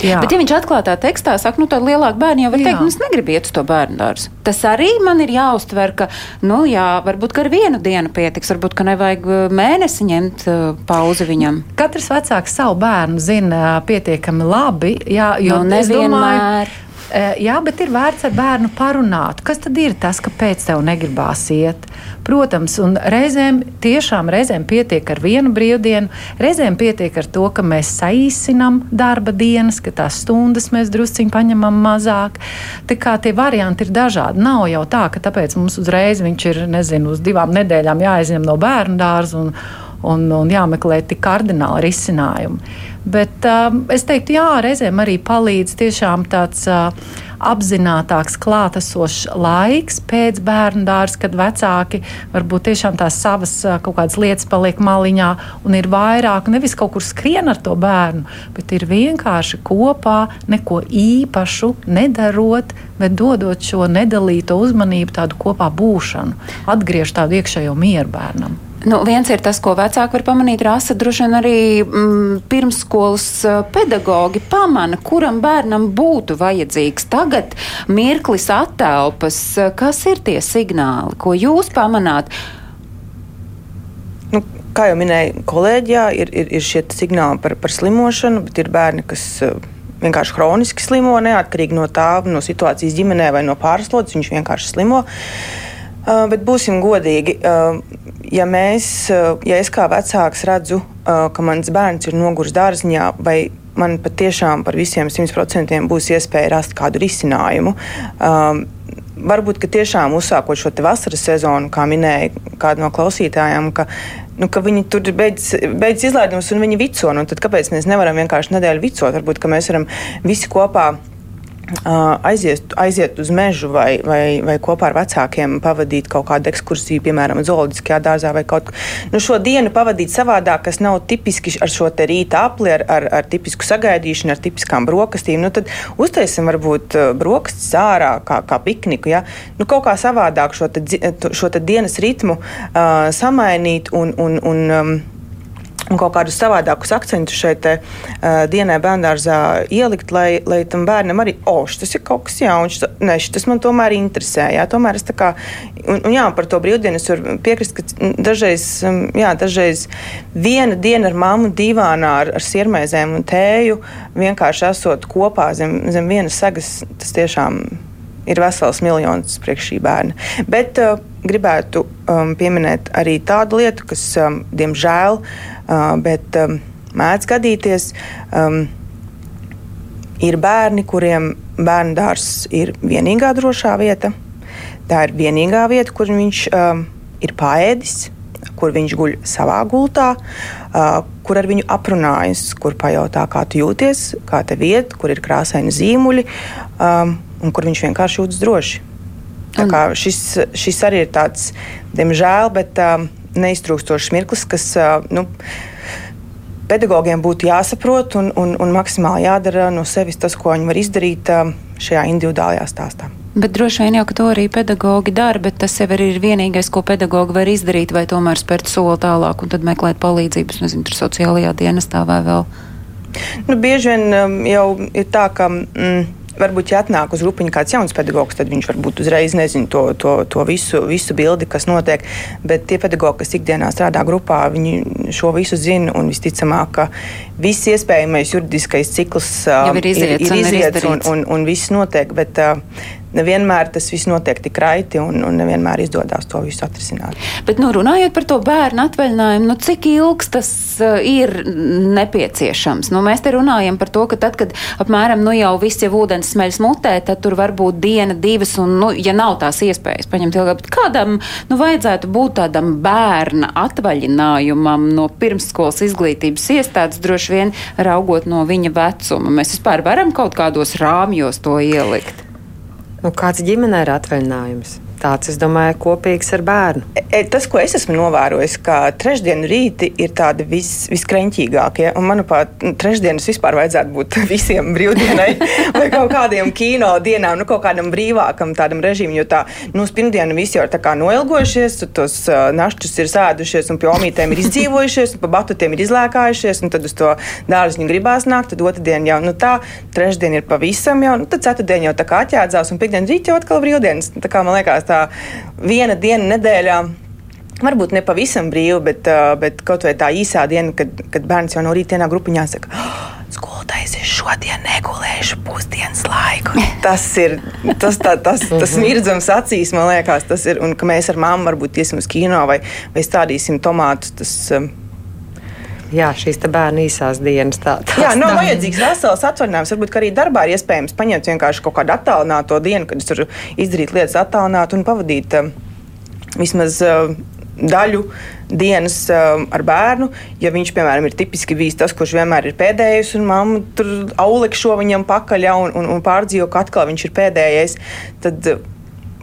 Speaker 3: Jā. Bet, ja viņš atklātā tekstā saka, nu, tad lielāka bērna jau var teikt, nu, es negribu iet uz to bērnu dārzu. Tas arī man ir jāuztver, ka, nu, jā, varbūt ar vienu dienu pietiks, varbūt, ka nevajag mēnesi ņemt uh, pauzi viņam.
Speaker 6: Katrs vecāks savu bērnu zina pietiekami labi, jā, jo
Speaker 3: nu, nevienmēr.
Speaker 6: Jā, bet ir vērts ar bērnu parunāt. Kas tad ir tas, kāpēc tev negribās iet? Protams, un reizēm tiešām reizēm pietiek ar vienu brīvdienu, reizēm pietiek ar to, ka mēs saīsinām darba dienas, ka tās stundas mēs drusciņi paņemam mazāk. Tā kā tie varianti ir dažādi. Nav jau tā, ka tāpēc mums uzreiz viņš ir, nezinu, uz divām nedēļām jāizņem no bērnu dārza un, un, un jāmeklē tik kardināli risinājumi. Bet um, es teiktu, jā, reizēm arī palīdz tiešām tāds. Uh, apzinātāks, klātesošs laiks pēc bērnu dārza, kad vecāki varbūt tiešām tās savas uh, kaut kādas lietas paliek maliņā un ir vairāk, nevis kaut kur skrien ar to bērnu, bet ir vienkārši kopā, neko īpašu nedarot, bet dodot šo nedalīto uzmanību, tādu kopā būšanu, atgriežot tādu iekšējo mieru bērnam.
Speaker 3: Nu, viens ir tas, ko vecāki var pamanīt, rasa droši vien arī mm, pirmsskolas pedagogi pamana, kuram bērnam būtu vajadzīgs tagad mirklis attelpas. Kas ir tie signāli, ko jūs pamanāt?
Speaker 7: Nu, kā jau minēja kolēģijā, ir, ir, ir šie signāli par, par slimošanu, bet ir bērni, kas vienkārši hroniski slimo, neatkarīgi no tā, no situācijas ģimenē vai no pārslodzes. Viņš vienkārši slimo. Uh, bet būsim godīgi. Uh, ja, mēs, uh, ja es kā vecāks redzu, uh, ka mans bērns ir noguris dārziņā, vai man patiešām par visiem 100% būs iespēja rast kādu risinājumu. Um, varbūt tiešām uzsākot šo vasaras sezonu, kā minēja kāda no klausītājām, ka, nu, ka viņi tur beidz, beidz izlaidumus un viņi vico. Nu, tad kāpēc mēs nevaram vienkārši nedēļu vicot? Varbūt mēs varam visi kopā aiziet, aiziet uz mežu vai, vai, vai kopā ar vecākiem pavadīt kaut kādu ekskursiju, piemēram, zooloģiskajā dārzā vai kaut ko. Nu, šo dienu pavadīt savādāk, kas nav tipiski ar šo rīta apli, ar, ar, ar tipisku sagaidīšanu, ar tipiskām brokastīm. Nu, tad uztaisim varbūt brokastis ārā, kā, kā pikniku. Ja? Nu, kaut kā savādāk šo, te, šo te dienas ritmu uh, samainīt un, un, un um, un kaut kādus savādākus akcentus šeit te, uh, dienai bērngārzā ielikt, lai, lai tam bērnam arī, oh, tas ir kaut kas jauns, ne, tas man tomēr interesē. Jā, tomēr es tā kā, un, un jā, par to brīvdienu es varu piekrist, ka dažreiz, jā, dažreiz viena diena ar mammu divānā ar, ar sirmēzēm un tēju, vienkārši esot kopā zem, zem vienas sagas, tas tiešām ir vesels miljons priekš šī bērna. Bet uh, gribētu um, pieminēt arī tādu lietu, kas, um, diemžēl, Uh, bet um, mēdz gadīties. Um, ir bērni, kuriem bērnu dārzs ir vienīgā drošā vieta. Tā ir vienīgā vieta, kur viņš um, ir paēdis, kur viņš guļ savā gultā, uh, kur ar viņu aprunājas, kur pajautā, kā tu jūties, kā te vieta, kur ir krāsaini zīmuļi um, un kur viņš vienkārši jūtas droši. Šis, šis arī ir tāds, diemžēl, bet um, neiztrūkstošs mirklis, kas nu, pedagogiem būtu jāsaprot un, un, un maksimāli jādara no sevis tas, ko viņi var izdarīt šajā individuālajā stāstā.
Speaker 3: Bet droši vien jau, to arī pedagogi dara, bet tas jau ir vienīgais, ko pedagogi var izdarīt, vai tomēr spērt soli tālāk un tad meklēt palīdzības, nezinu, tur sociālajā dienestā vai vēl.
Speaker 7: Nu, bieži vien um, jau ir tā, ka. Mm, varbūt, ja atnāk uz grupiņu kāds jauns pedagogs, tad viņš varbūt uzreiz nezina to, to, to visu, visu bildi, kas notiek. Bet tie pedagogi, kas ikdienā strādā grupā, viņi šo visu zina un visticamāk, ka viss iespējamais juridiskais cikls
Speaker 3: uh, ir iziets, ir, ir iziets
Speaker 7: un, un, un, un viss notiek. Bet, uh, nevienmēr tas viss notiek tik raiti un, un nevienmēr izdodas to visu atrisināt.
Speaker 3: Bet, nu, runājot par to bērnu atvaļinājumu, nu, cik ilgs tas uh, ir nepieciešams? Nu, mēs te runājam par to, ka tad, kad apmēram nu, jau viss jau ūdens smeļas mutē, tad tur var būt diena, divas, un, nu, ja nav tās iespējas paņemt ilgāk, bet kādam nu, vajadzētu būt tādam bērna atvaļinājumam no pirmsskolas izglītības iestādes, droši vien raugot no viņa vecuma. Mēs vispār varam kaut kādos rāmjos to ielikt.
Speaker 5: Nu, kāds ģimenē ir atvaļinājums? tāds, es domāju, kopīgs ar bērnu.
Speaker 7: E, tas, ko es esmu novērojis, ka trešdienu rīti ir tādi vis, viskrenķīgākie. Un, manuprāt, nu, trešdienas vispār vajadzētu būt visiem brīvdienai vai kaut kādiem kino dienām, nu, kaut kādam brīvākam tādam režīmam. Jo tā, nu, uz pirmdienu visi jau ir noilgojušies, tos uh, našķus ir sēdušies un pie omītēm ir izdzīvojušies, un pa batutiem ir izlēkājušies, un tad uz to dārziņu gribās nākt, tad otrdien jau, nu tā, trešdien ir pavisam jau, nu tad ceturtdien jau tā kā atjādzās, un piekdien rīt jau atkal brīvdienas. Tā kā man liekas, tā viena diena nedēļā. Varbūt ne pavisam brīvi, bet, bet kaut vai tā īsā diena, kad, kad bērns jau no rīta grupiņā saka, oh, skolotājs, es šodien negulēšu pusdienas laiku. Tas ir tas, tā, tas, tas mhm. mirdzams acīs, man liekas, tas ir. Un ka mēs ar mammu varbūt iesim uz kino vai, vai stādīsim tomātus. Tas,
Speaker 5: Jā, šīs bērnu īsās dienas. Tā,
Speaker 7: Jā, nav tā. vajadzīgs vesels atvaļinājums. Varbūt arī darbā ir iespējams paņemt vienkārši kaut kādu attālināto dienu, kad es varu izdarīt lietas attālināt un pavadīt vismaz daļu dienas uh, ar bērnu. Ja viņš, piemēram, ir tipiski bijis tas, kurš vienmēr ir pēdējais, un mamma tur aulekšo viņam pakaļ ja, un, un, un pārdzīvo, ka atkal viņš ir pēdējais, tad uh,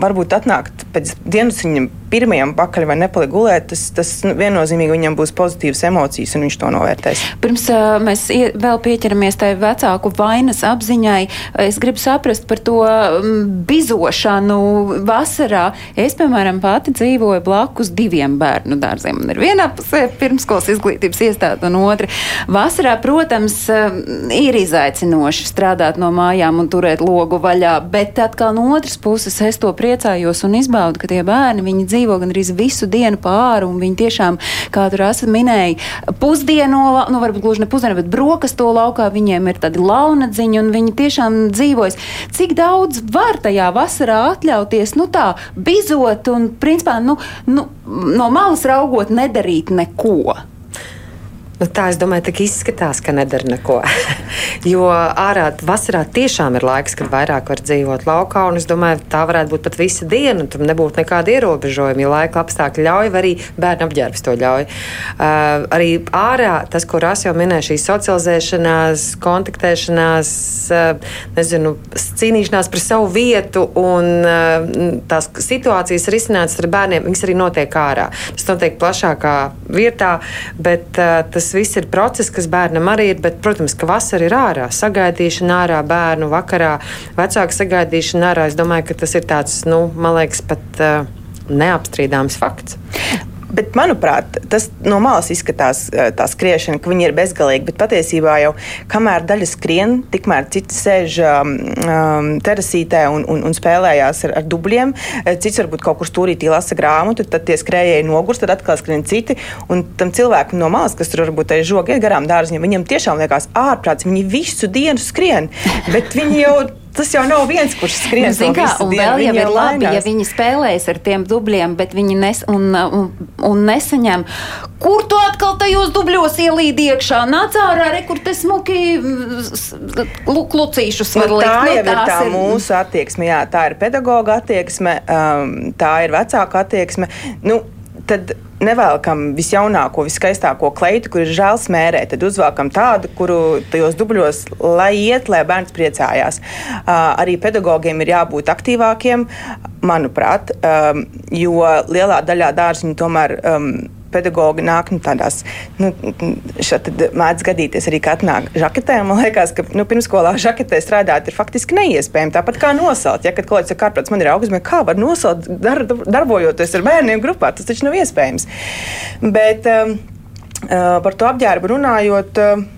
Speaker 7: varbūt atnākt pēc dienas viņam pirmajam pakaļ vai nepalikt gulēt, tas, tas nu, viennozīmīgi viņam būs pozitīvas emocijas un viņš to novērtēs.
Speaker 3: Pirms uh, mēs vēl pieķeramies tai vecāku vainas apziņai, es gribu saprast par to bizošanu vasarā. Es, piemēram, pati dzīvoju blakus diviem bērnu dārziem. Man ir viena pusē pirmskolas izglītības iestāde un otra. Vasarā, protams, ir izaicinoši strādāt no mājām un turēt logu vaļā, bet atkal no otras puses es to priecājos un izbaudu, ka tie bērni dzīvo gan arī visu dienu pāri, un viņi tiešām, kā tur esat minēji, pusdienu, nu varbūt gluži ne pusdienu, bet brokastu laukā viņiem ir tādi launadziņi, un viņi tiešām dzīvojas. Cik daudz var tajā vasarā atļauties, nu tā, bizot un, principā, nu, nu, no malas raugot, nedarīt neko?
Speaker 5: Nu, tā es domāju, ka izskatās, ka nedara neko. jo ārā vasarā tiešām ir laiks, kad vairāk var dzīvot laukā. Es domāju, tā varētu būt pat visa diena. Tur nebūtu nekāda ierobežojuma. Ja laika apstākļi ļauj, arī bērnu apģērbs to ļauj. Uh, arī ārā tas, ko Rās jau minēja, šī socializēšanās, kontaktēšanās, uh, nezinu, cīnīšanās par savu vietu un uh, tās situācijas risinātas ar bērniem, viņas arī notiek ārā. Tas notiek plašākā vietā, bet uh, tas tas viss ir process, kas bērnam arī ir. Bet, protams, ka vasara ir ārā, sagaidīšana ārā, bērnu vakarā, vecāku sagaidīšana ārā. Es domāju, ka tas ir tāds, nu, man liekas, pat uh, neapstrīdāms fakts.
Speaker 7: Bet, manuprāt, tas no malas izskatās eh, tā skriešana, ka viņi ir bezgalīgi. Bet patiesībā jau kamēr daļa skrien, tikmēr citi sēž um, um, terasītē un, un, un spēlējās ar, ar dubļiem. Eh, cits varbūt kaut kur stūrītī lasa grāmatu, tad tie skrējēji nogurst, tad atkal skrien citi. Un tam cilvēkam no malas, kas tur varbūt aiz žoga iet garām dārziņam, viņam tiešām liekas ārprāts. Viņi visu dienu skrien, bet viņi jau tas jau nav viens, kurš skrien.
Speaker 3: Nu, kā, un dienu, vēl jau ir labi, laimās. ja viņi spēlēs ar tiem dubļiem, bet viņi nes, un, un, un nesaņem. Kur tu atkal tajos dubļos ielīdi iekšā? Nāc ārā, re, kur te smuki klucīšus var
Speaker 7: nu,
Speaker 3: likt.
Speaker 7: Tā jau nu, ir tā mūsu attieksme, jā, tā ir pedagoga attieksme, um, tā ir vecāka attieksme. Nu, tad nevelkam visjaunāko, viskaistāko kleitu, kur ir žēl smērēt. Tad uzvelkam tādu, kuru tajos dubļos, lai iet, lai bērns priecājās. Uh, arī pedagogiem ir jābūt aktīvākiem, manuprāt, um, jo lielā daļā dārziņu tomēr. Um, pedagogi nāk nu, tādās, nu, šeit mēdz gadīties arī, ka atnāk žaketē. Man liekas, ka nu, pirmskolā žaketē strādāt ir faktiski neiespējami. Tāpat kā nosalt. Ja, kad kolēģis saka, kāpēc man ir augsts, kā var nosalt, dar, darbojoties ar bērniem grupā, tas taču nav iespējams. Bet um, uh, par to apģērbu runājot. Uh,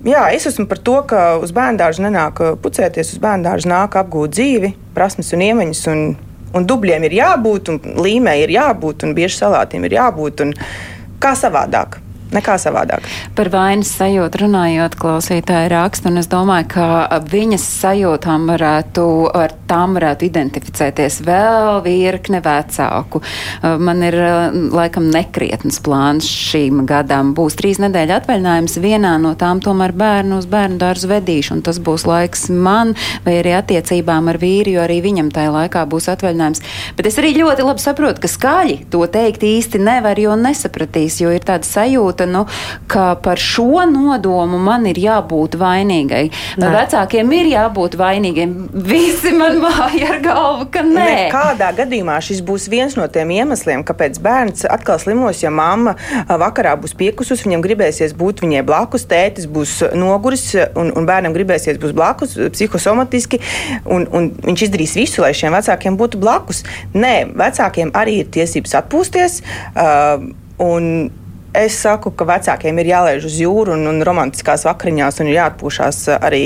Speaker 7: Jā, es esmu par to, ka uz bērnu dārza nenāk uh, pucēties, uz bērnu dārza nāk apgūt dzīvi, prasmes un iemaņas. Un Un dubļiem ir jābūt, un līmē ir jābūt, un bieži salātiem ir jābūt. Kā savādāk? Nekā savādāk.
Speaker 3: Par vainas sajūtu runājot, klausītāji raksta, un es domāju, ka viņas sajūtām varētu, ar tām varētu identificēties vēl virkne vecāku. Man ir laikam nekrietns plāns šīm gadām. Būs trīs nedēļu atvaļinājums, vienā no tām tomēr bērnu uz bērnu dārzu vedīšu, un tas būs laiks man vai arī attiecībām ar vīru, jo arī viņam tajā laikā būs atvaļinājums. Bet es arī ļoti labi saprotu, ka skaļi to teikt īsti nevar, jo nesapratīs, jo ir tāda sajūta sajūta, nu, ka par šo nodomu man ir jābūt vainīgai. Nē. Vecākiem ir jābūt vainīgiem. Visi man māja ar galvu, ka nē.
Speaker 7: Kādā gadījumā šis būs viens no tiem iemesliem, kāpēc bērns atkal slimos, ja mamma vakarā būs piekusus, viņam gribēsies būt viņai blakus, tētis būs noguris un, un bērnam gribēsies būt blakus psihosomatiski, un, un viņš izdarīs visu, lai šiem vecākiem būtu blakus. Nē, vecākiem arī ir tiesības atpūsties. Uh, un Es saku, ka vecākiem ir jālaiž uz jūru un, un romantiskās vakariņās un ir jāatpūšas arī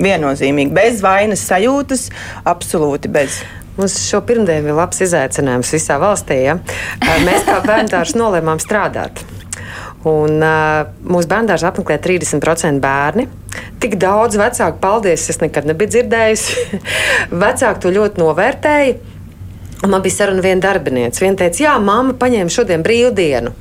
Speaker 7: viennozīmīgi, bez vainas sajūtas, absolūti bez.
Speaker 5: Mums šo pirmdienu bija labs izaicinājums visā valstī. Ja? Mēs kā bērns nolēmām strādāt. Un, uh, mūsu bērnās apmeklē 30% bērni. Tik daudz vecāku, paldies, es nekad nebiju dzirdējusi. vecāki to ļoti novērtēja. Man bija saruna viena darbinieca. Viena teica, jā, mamma paņēma šodien brīvdienu.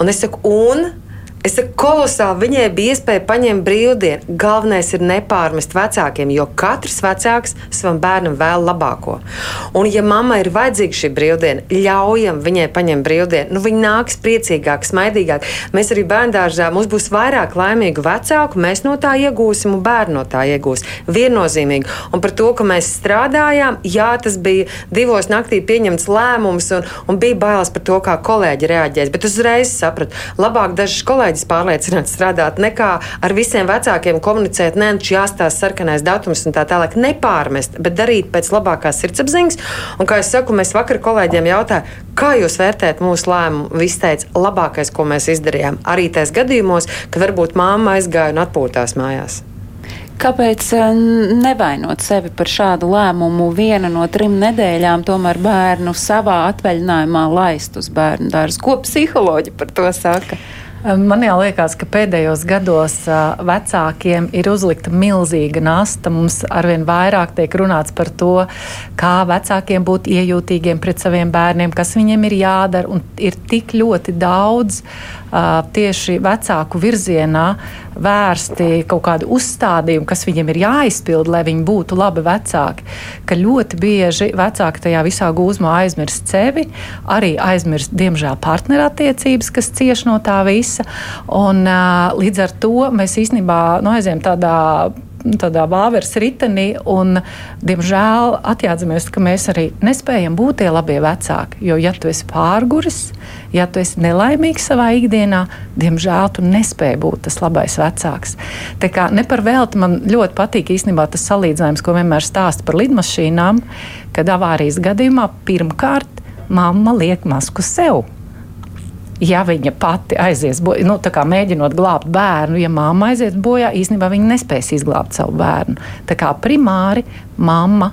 Speaker 5: Un es saku, un Es saku, kolosāli viņai bija iespēja paņemt brīvdienu. Galvenais ir nepārmest vecākiem, jo katrs vecāks savam bērnam vēl labāko. Un, ja mammai ir vajadzīga šī brīvdiena, ļaujam viņai paņemt brīvdienu. Nu, viņa nāks priecīgāk, smaidīgāk. Mēs arī bērngārzā mums būs vairāk laimīgu vecāku, mēs no tā iegūsim, un bērni no tā iegūs. Viennozīmīgi. Un par to, ka mēs strādājām, jā, tas bija divos naktī pieņemts lēmums, un, un bija bailes par to, kā kolēģi reaģēs. Bet uzreiz sapratu, labāk dažs kolēģis kolēģis pārliecināts strādāt, nekā ar visiem vecākiem komunicēt, nē, nu jāstāsta sarkanais datums un tā tālāk. Nepārmest, bet darīt pēc labākās sirdsapziņas. Un, kā jau saku, mēs vakar kolēģiem jautājām, kā jūs vērtējat mūsu lēmumu? Viss teica, labākais, ko mēs izdarījām. Arī tais gadījumos, kad varbūt māma aizgāja un atpūtās mājās.
Speaker 3: Kāpēc eh, nevainot sevi par šādu lēmumu viena no trim nedēļām, tomēr bērnu savā atvaļinājumā laist uz bērnu dārzu? Ko psiholoģi par to saka?
Speaker 6: Man jau liekas, ka pēdējos gados vecākiem ir uzlikta milzīga nasta. Mums arvien vairāk tiek runāts par to, kā vecākiem būt iejūtīgiem pret saviem bērniem, kas viņiem ir jādara. Ir tik ļoti daudz tieši vecāku virzienā vērsti kaut kādi uzstādījumi, kas viņiem ir jāizpild, lai viņi būtu labi vecāki. Ka ļoti bieži vecāki tajā visā gūzmā aizmirst sevi, arī aizmirst, diemžēl, partnerattiecības, kas cieš no tā visa. Un, līdz ar to mēs īstenībā nu, aizējām tādā tādā vāveres ritenī, un, diemžēl, atjādzamies, ka mēs arī nespējam būt tie labie vecāki. Jo, ja tu esi pārguris, ja tu esi nelaimīgs savā ikdienā, diemžēl tu nespēji būt tas labais vecāks. Tā kā ne par velti man ļoti patīk īstenībā tas salīdzinājums, ko vienmēr stāsta par lidmašīnām, kad avārijas gadījumā pirmkārt mamma liek masku sev ja viņa pati aizies bojā, nu, mēģinot glābt bērnu, ja mamma aizies bojā, īstenībā viņa nespēs izglābt savu bērnu. Tā kā primāri mamma.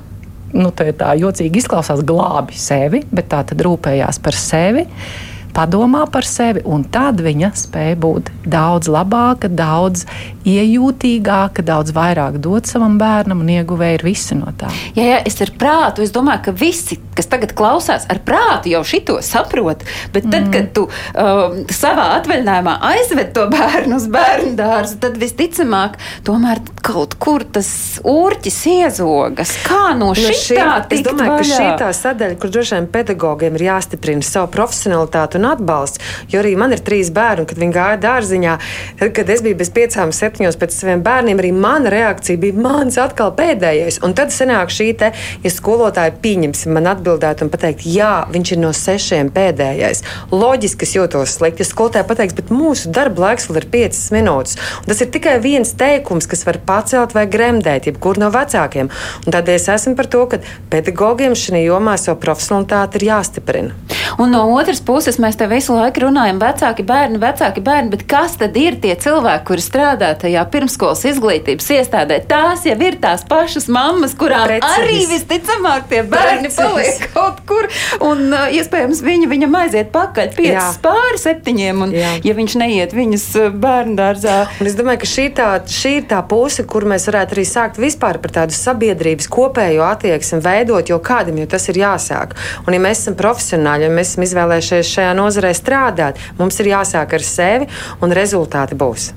Speaker 6: Nu, tā, tā jocīgi izklausās, glābi sevi, bet tā tad rūpējās par sevi. Uh, padomā par sevi, un tad viņa spēja būt daudz labāka, daudz iejūtīgāka, daudz vairāk dot savam bērnam un ieguvēja ir visi no tā.
Speaker 3: Jā, jā, es ar prātu, es domāju, ka visi, kas tagad klausās, ar prātu jau šito saprot, bet tad, mm. kad tu um, savā atvaļinājumā aizved to bērnu uz bērnu dārzu, tad visticamāk, tomēr kaut kur tas ūrķis iezogas. Kā no, no šī tā?
Speaker 5: Es domāju, vaļā? ka šī tā sadaļa, kur droši vien pedagogiem ir jāstiprina savu profesionalitāti un atbalsts. Jo arī man ir trīs bērni, kad viņi gāja dārziņā. Tad, kad es biju bez piecām, septiņos pēc saviem bērniem, arī mana reakcija bija mans atkal pēdējais. Un tad sanāk šī te, ja skolotāji pieņemsim man atbildēt un pateikt, jā, viņš ir no sešiem pēdējais. Loģiski es jūtos slikti. Ja skolotāji pateiks, bet mūsu darba laiks vēl ir piecas minūtes. Un tas ir tikai viens teikums, kas var pacelt vai gremdēt jebkuru no vecākiem. Un tādēļ es esmu par to, ka pedagogiem šajā jomā savu profesionalitāti ir jāstiprina.
Speaker 3: Un no otras puses, mēs te visu laiku runājam, vecāki bērni, vecāki bērni, bet kas tad ir tie cilvēki, kuri strādā tajā pirmskolas izglītības iestādē? Tās jau ir tās pašas mammas, kurām Preciz. arī visticamāk tie bērni Preciz. paliek kaut kur, un uh, iespējams viņi viņam aiziet pakaļ piecas pāri septiņiem, un Jā. ja viņš neiet viņas uh, bērnu dārzā.
Speaker 5: Un es domāju, ka šī, tā, šī ir tā puse, kur mēs varētu arī sākt vispār par tādu sabiedrības kopējo attieksmi veidot, jo kādam jau tas ir jāsāk. Un ja mēs esam profesionāļi, ja mēs esam izvēlējušies šajā nozarē strādāt. Mums ir jāsāk ar sevi, un rezultāti būs.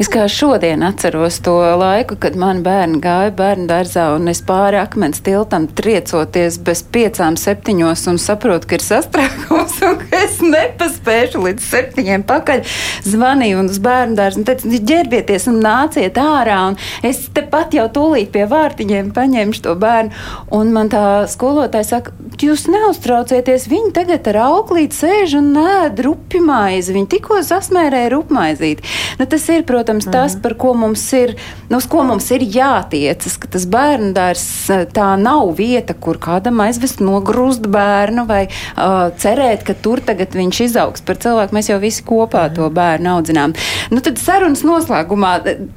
Speaker 3: Es kā šodien atceros to laiku, kad mani bērni gāja bērnu dārzā un es pāri akmens tiltam triecoties bez piecām septiņos un saprotu, ka ir sastrēgums un ka es nepaspēšu līdz septiņiem pakaļ. Zvanīju un uz bērnu dārzu un teicu, ģērbieties un nāciet ārā. Un es tepat jau tūlīt pie vārtiņiem paņemšu to bērnu. Un man tā skolotāja saka, jūs neuztraucieties, viņi tagad ar auklīti sēž un ēd rupjmaizi. Viņi tikko sasmērēja rupmaizīti. Nu, tas ir ir, protams, tas, mhm. par ko mums ir, nu, uz ko mums ir jātiecas, ka tas bērnu dārs tā nav vieta, kur kādam aizvest nogrūst bērnu vai uh, cerēt, ka tur tagad viņš izaugs par cilvēku. Mēs jau visi kopā to mhm. bērnu audzinām. Nu, tad sarunas noslēgumā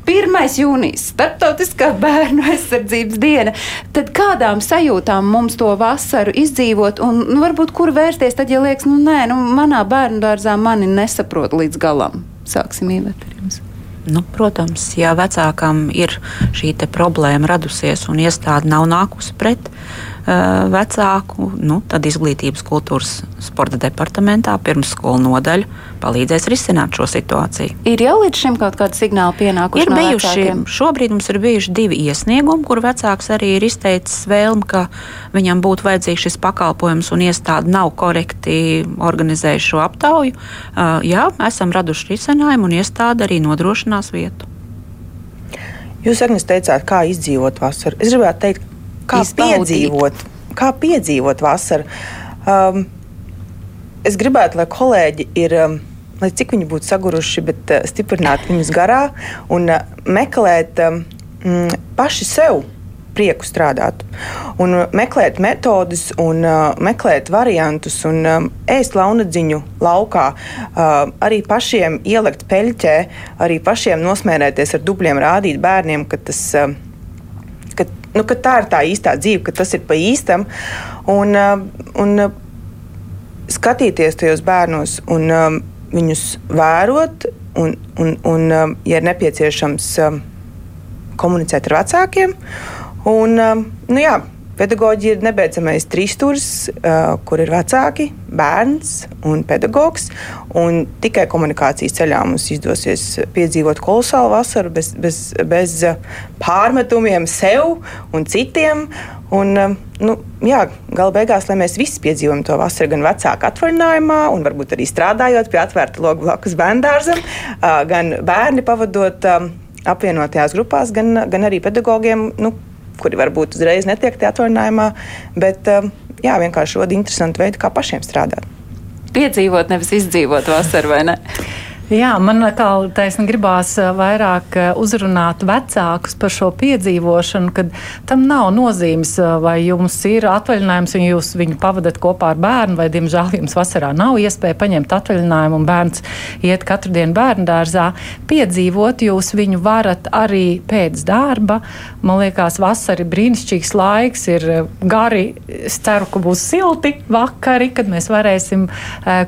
Speaker 3: 1. jūnijas, Startautiskā bērnu aizsardzības diena. Tad kādām sajūtām mums to vasaru izdzīvot un nu, varbūt kur vērsties, tad, ja liekas, nu nē, nu, manā bērnu dārzā mani nesaprot līdz galam. Sāksim jums.
Speaker 4: Nu, protams, ja vecākam ir šī problēma radusies un iestāde nav nākusi pret uh, vecāku, nu, tad izglītības kultūras sporta departamentā pirmsskolu nodaļa palīdzēs risināt šo situāciju.
Speaker 3: Ir jau līdz šim kaut kāda signāla pienākuši?
Speaker 4: Ir no bijuši, vecākiem? šobrīd mums ir bijuši divi iesniegumi, kur vecāks arī ir izteicis vēlmi, ka viņam būtu vajadzīgs šis pakalpojums un iestāde nav korekti organizējuši šo aptauju. Uh, jā, esam raduši risinājumu un iestāde arī nodrošinās vietu.
Speaker 7: Jūs, Agnes, teicāt, kā izdzīvot vasaru. Es gribētu teikt, kā Izbaudīt. piedzīvot, kā piedzīvot vasaru. Um, es gribētu, lai kolēģi ir. Um, lai cik viņi būtu saguruši, bet uh, stiprināt viņus garā un uh, meklēt um, paši sev prieku strādāt. Un uh, meklēt metodus, un uh, meklēt variantus, un um, ēst launadziņu laukā, uh, arī pašiem ielikt peļķē, arī pašiem nosmērēties ar dubļiem, rādīt bērniem, ka, tas, uh, ka, nu, ka tā ir tā īstā dzīve, ka tas ir pa īstam. Un, uh, un, uh, skatīties tajos bērnos un um, viņus vērot, un, un, un um, ja ir nepieciešams, um, komunicēt ar vecākiem. Un, um, nu jā, pedagoģija ir nebeidzamais trīsstūris, uh, kur ir vecāki, bērns un pedagogs. Un tikai komunikācijas ceļā mums izdosies piedzīvot kolosālu vasaru bez, bez, bez pārmetumiem sev un citiem. Un, nu, jā, gala beigās, lai mēs visi piedzīvojam to vasaru, gan vecāku atvaļinājumā, un varbūt arī strādājot pie atvērta loga blakus bērngārzam, gan bērni pavadot apvienotajās grupās, gan, gan arī pedagogiem. Nu, kuri varbūt uzreiz netiek tajā atvaļinājumā, bet jā, vienkārši rada interesantu veidu, kā pašiem strādāt.
Speaker 3: Piedzīvot, nevis izdzīvot vasaru, vai ne?
Speaker 6: Jā, man kā taisni gribās eh, vairāk eh, uzrunāt vecākus par šo piedzīvošanu, kad tam nav nozīmes, eh, vai jums ir atvaļinājums un jūs viņu pavadat kopā ar bērnu, vai, diemžēl, jums vasarā nav iespēja paņemt atvaļinājumu un bērns iet katru dienu bērnu dārzā. Piedzīvot jūs viņu varat arī pēc darba. Man liekas, vasara ir brīnišķīgs laiks, ir gari, es ceru, ka būs silti vakari, kad mēs varēsim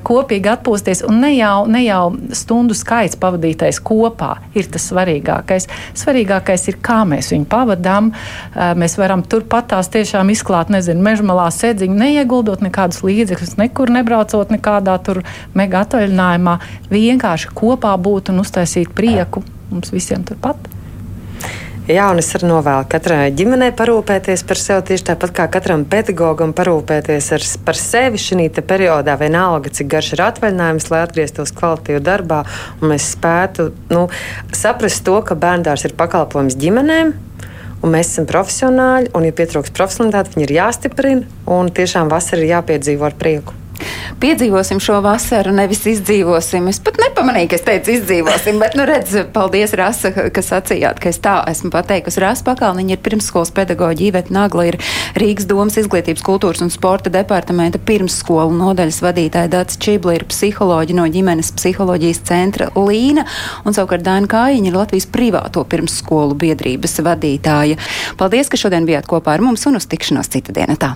Speaker 6: kopīgi atpūsties un ne jau, ne jau stundu skaits pavadītais kopā ir tas svarīgākais. Svarīgākais ir, kā mēs viņu pavadām. Mēs varam turpat tās tiešām izklāt, nezinu, mežmalā sēdziņu, neieguldot nekādus līdzekļus, nekur nebraucot nekādā tur mega atvaļinājumā. Vienkārši kopā būt un uztaisīt prieku mums visiem turpat.
Speaker 5: Jā, un es arī novēlu katrai ģimenei parūpēties par sevi tieši tāpat kā katram pedagogam parūpēties ar, par sevi šī periodā, vienalga, cik garš ir atvaļinājums, lai atgrieztos kvalitīvā darbā un mēs spētu nu, saprast to, ka bērndārs ir pakalpojums ģimenēm. Un mēs esam profesionāļi, un, ja pietrūkst profesionālitāte, viņi ir jāstiprina, un tiešām vasarā ir jāpiedzīvo ar prieku
Speaker 3: piedzīvosim šo vasaru, nevis izdzīvosim. Es pat nepamanīju, ka es teicu izdzīvosim, bet, nu, redz, paldies, Rasa, ka sacījāt, ka es tā esmu pateikusi. Rasa Pakalniņa ir pirmsskolas pedagoģa, Iveta Nagla ir Rīgas domas izglītības, kultūras un sporta departamenta pirmsskolu nodaļas vadītāja Dats Čibla ir psiholoģi no ģimenes psiholoģijas centra Līna, un savukārt Daina Kājiņa ir Latvijas privāto pirmsskolu biedrības vadītāja. Paldies, ka šodien bijāt kopā ar mums un uz tikšanos cita diena tā.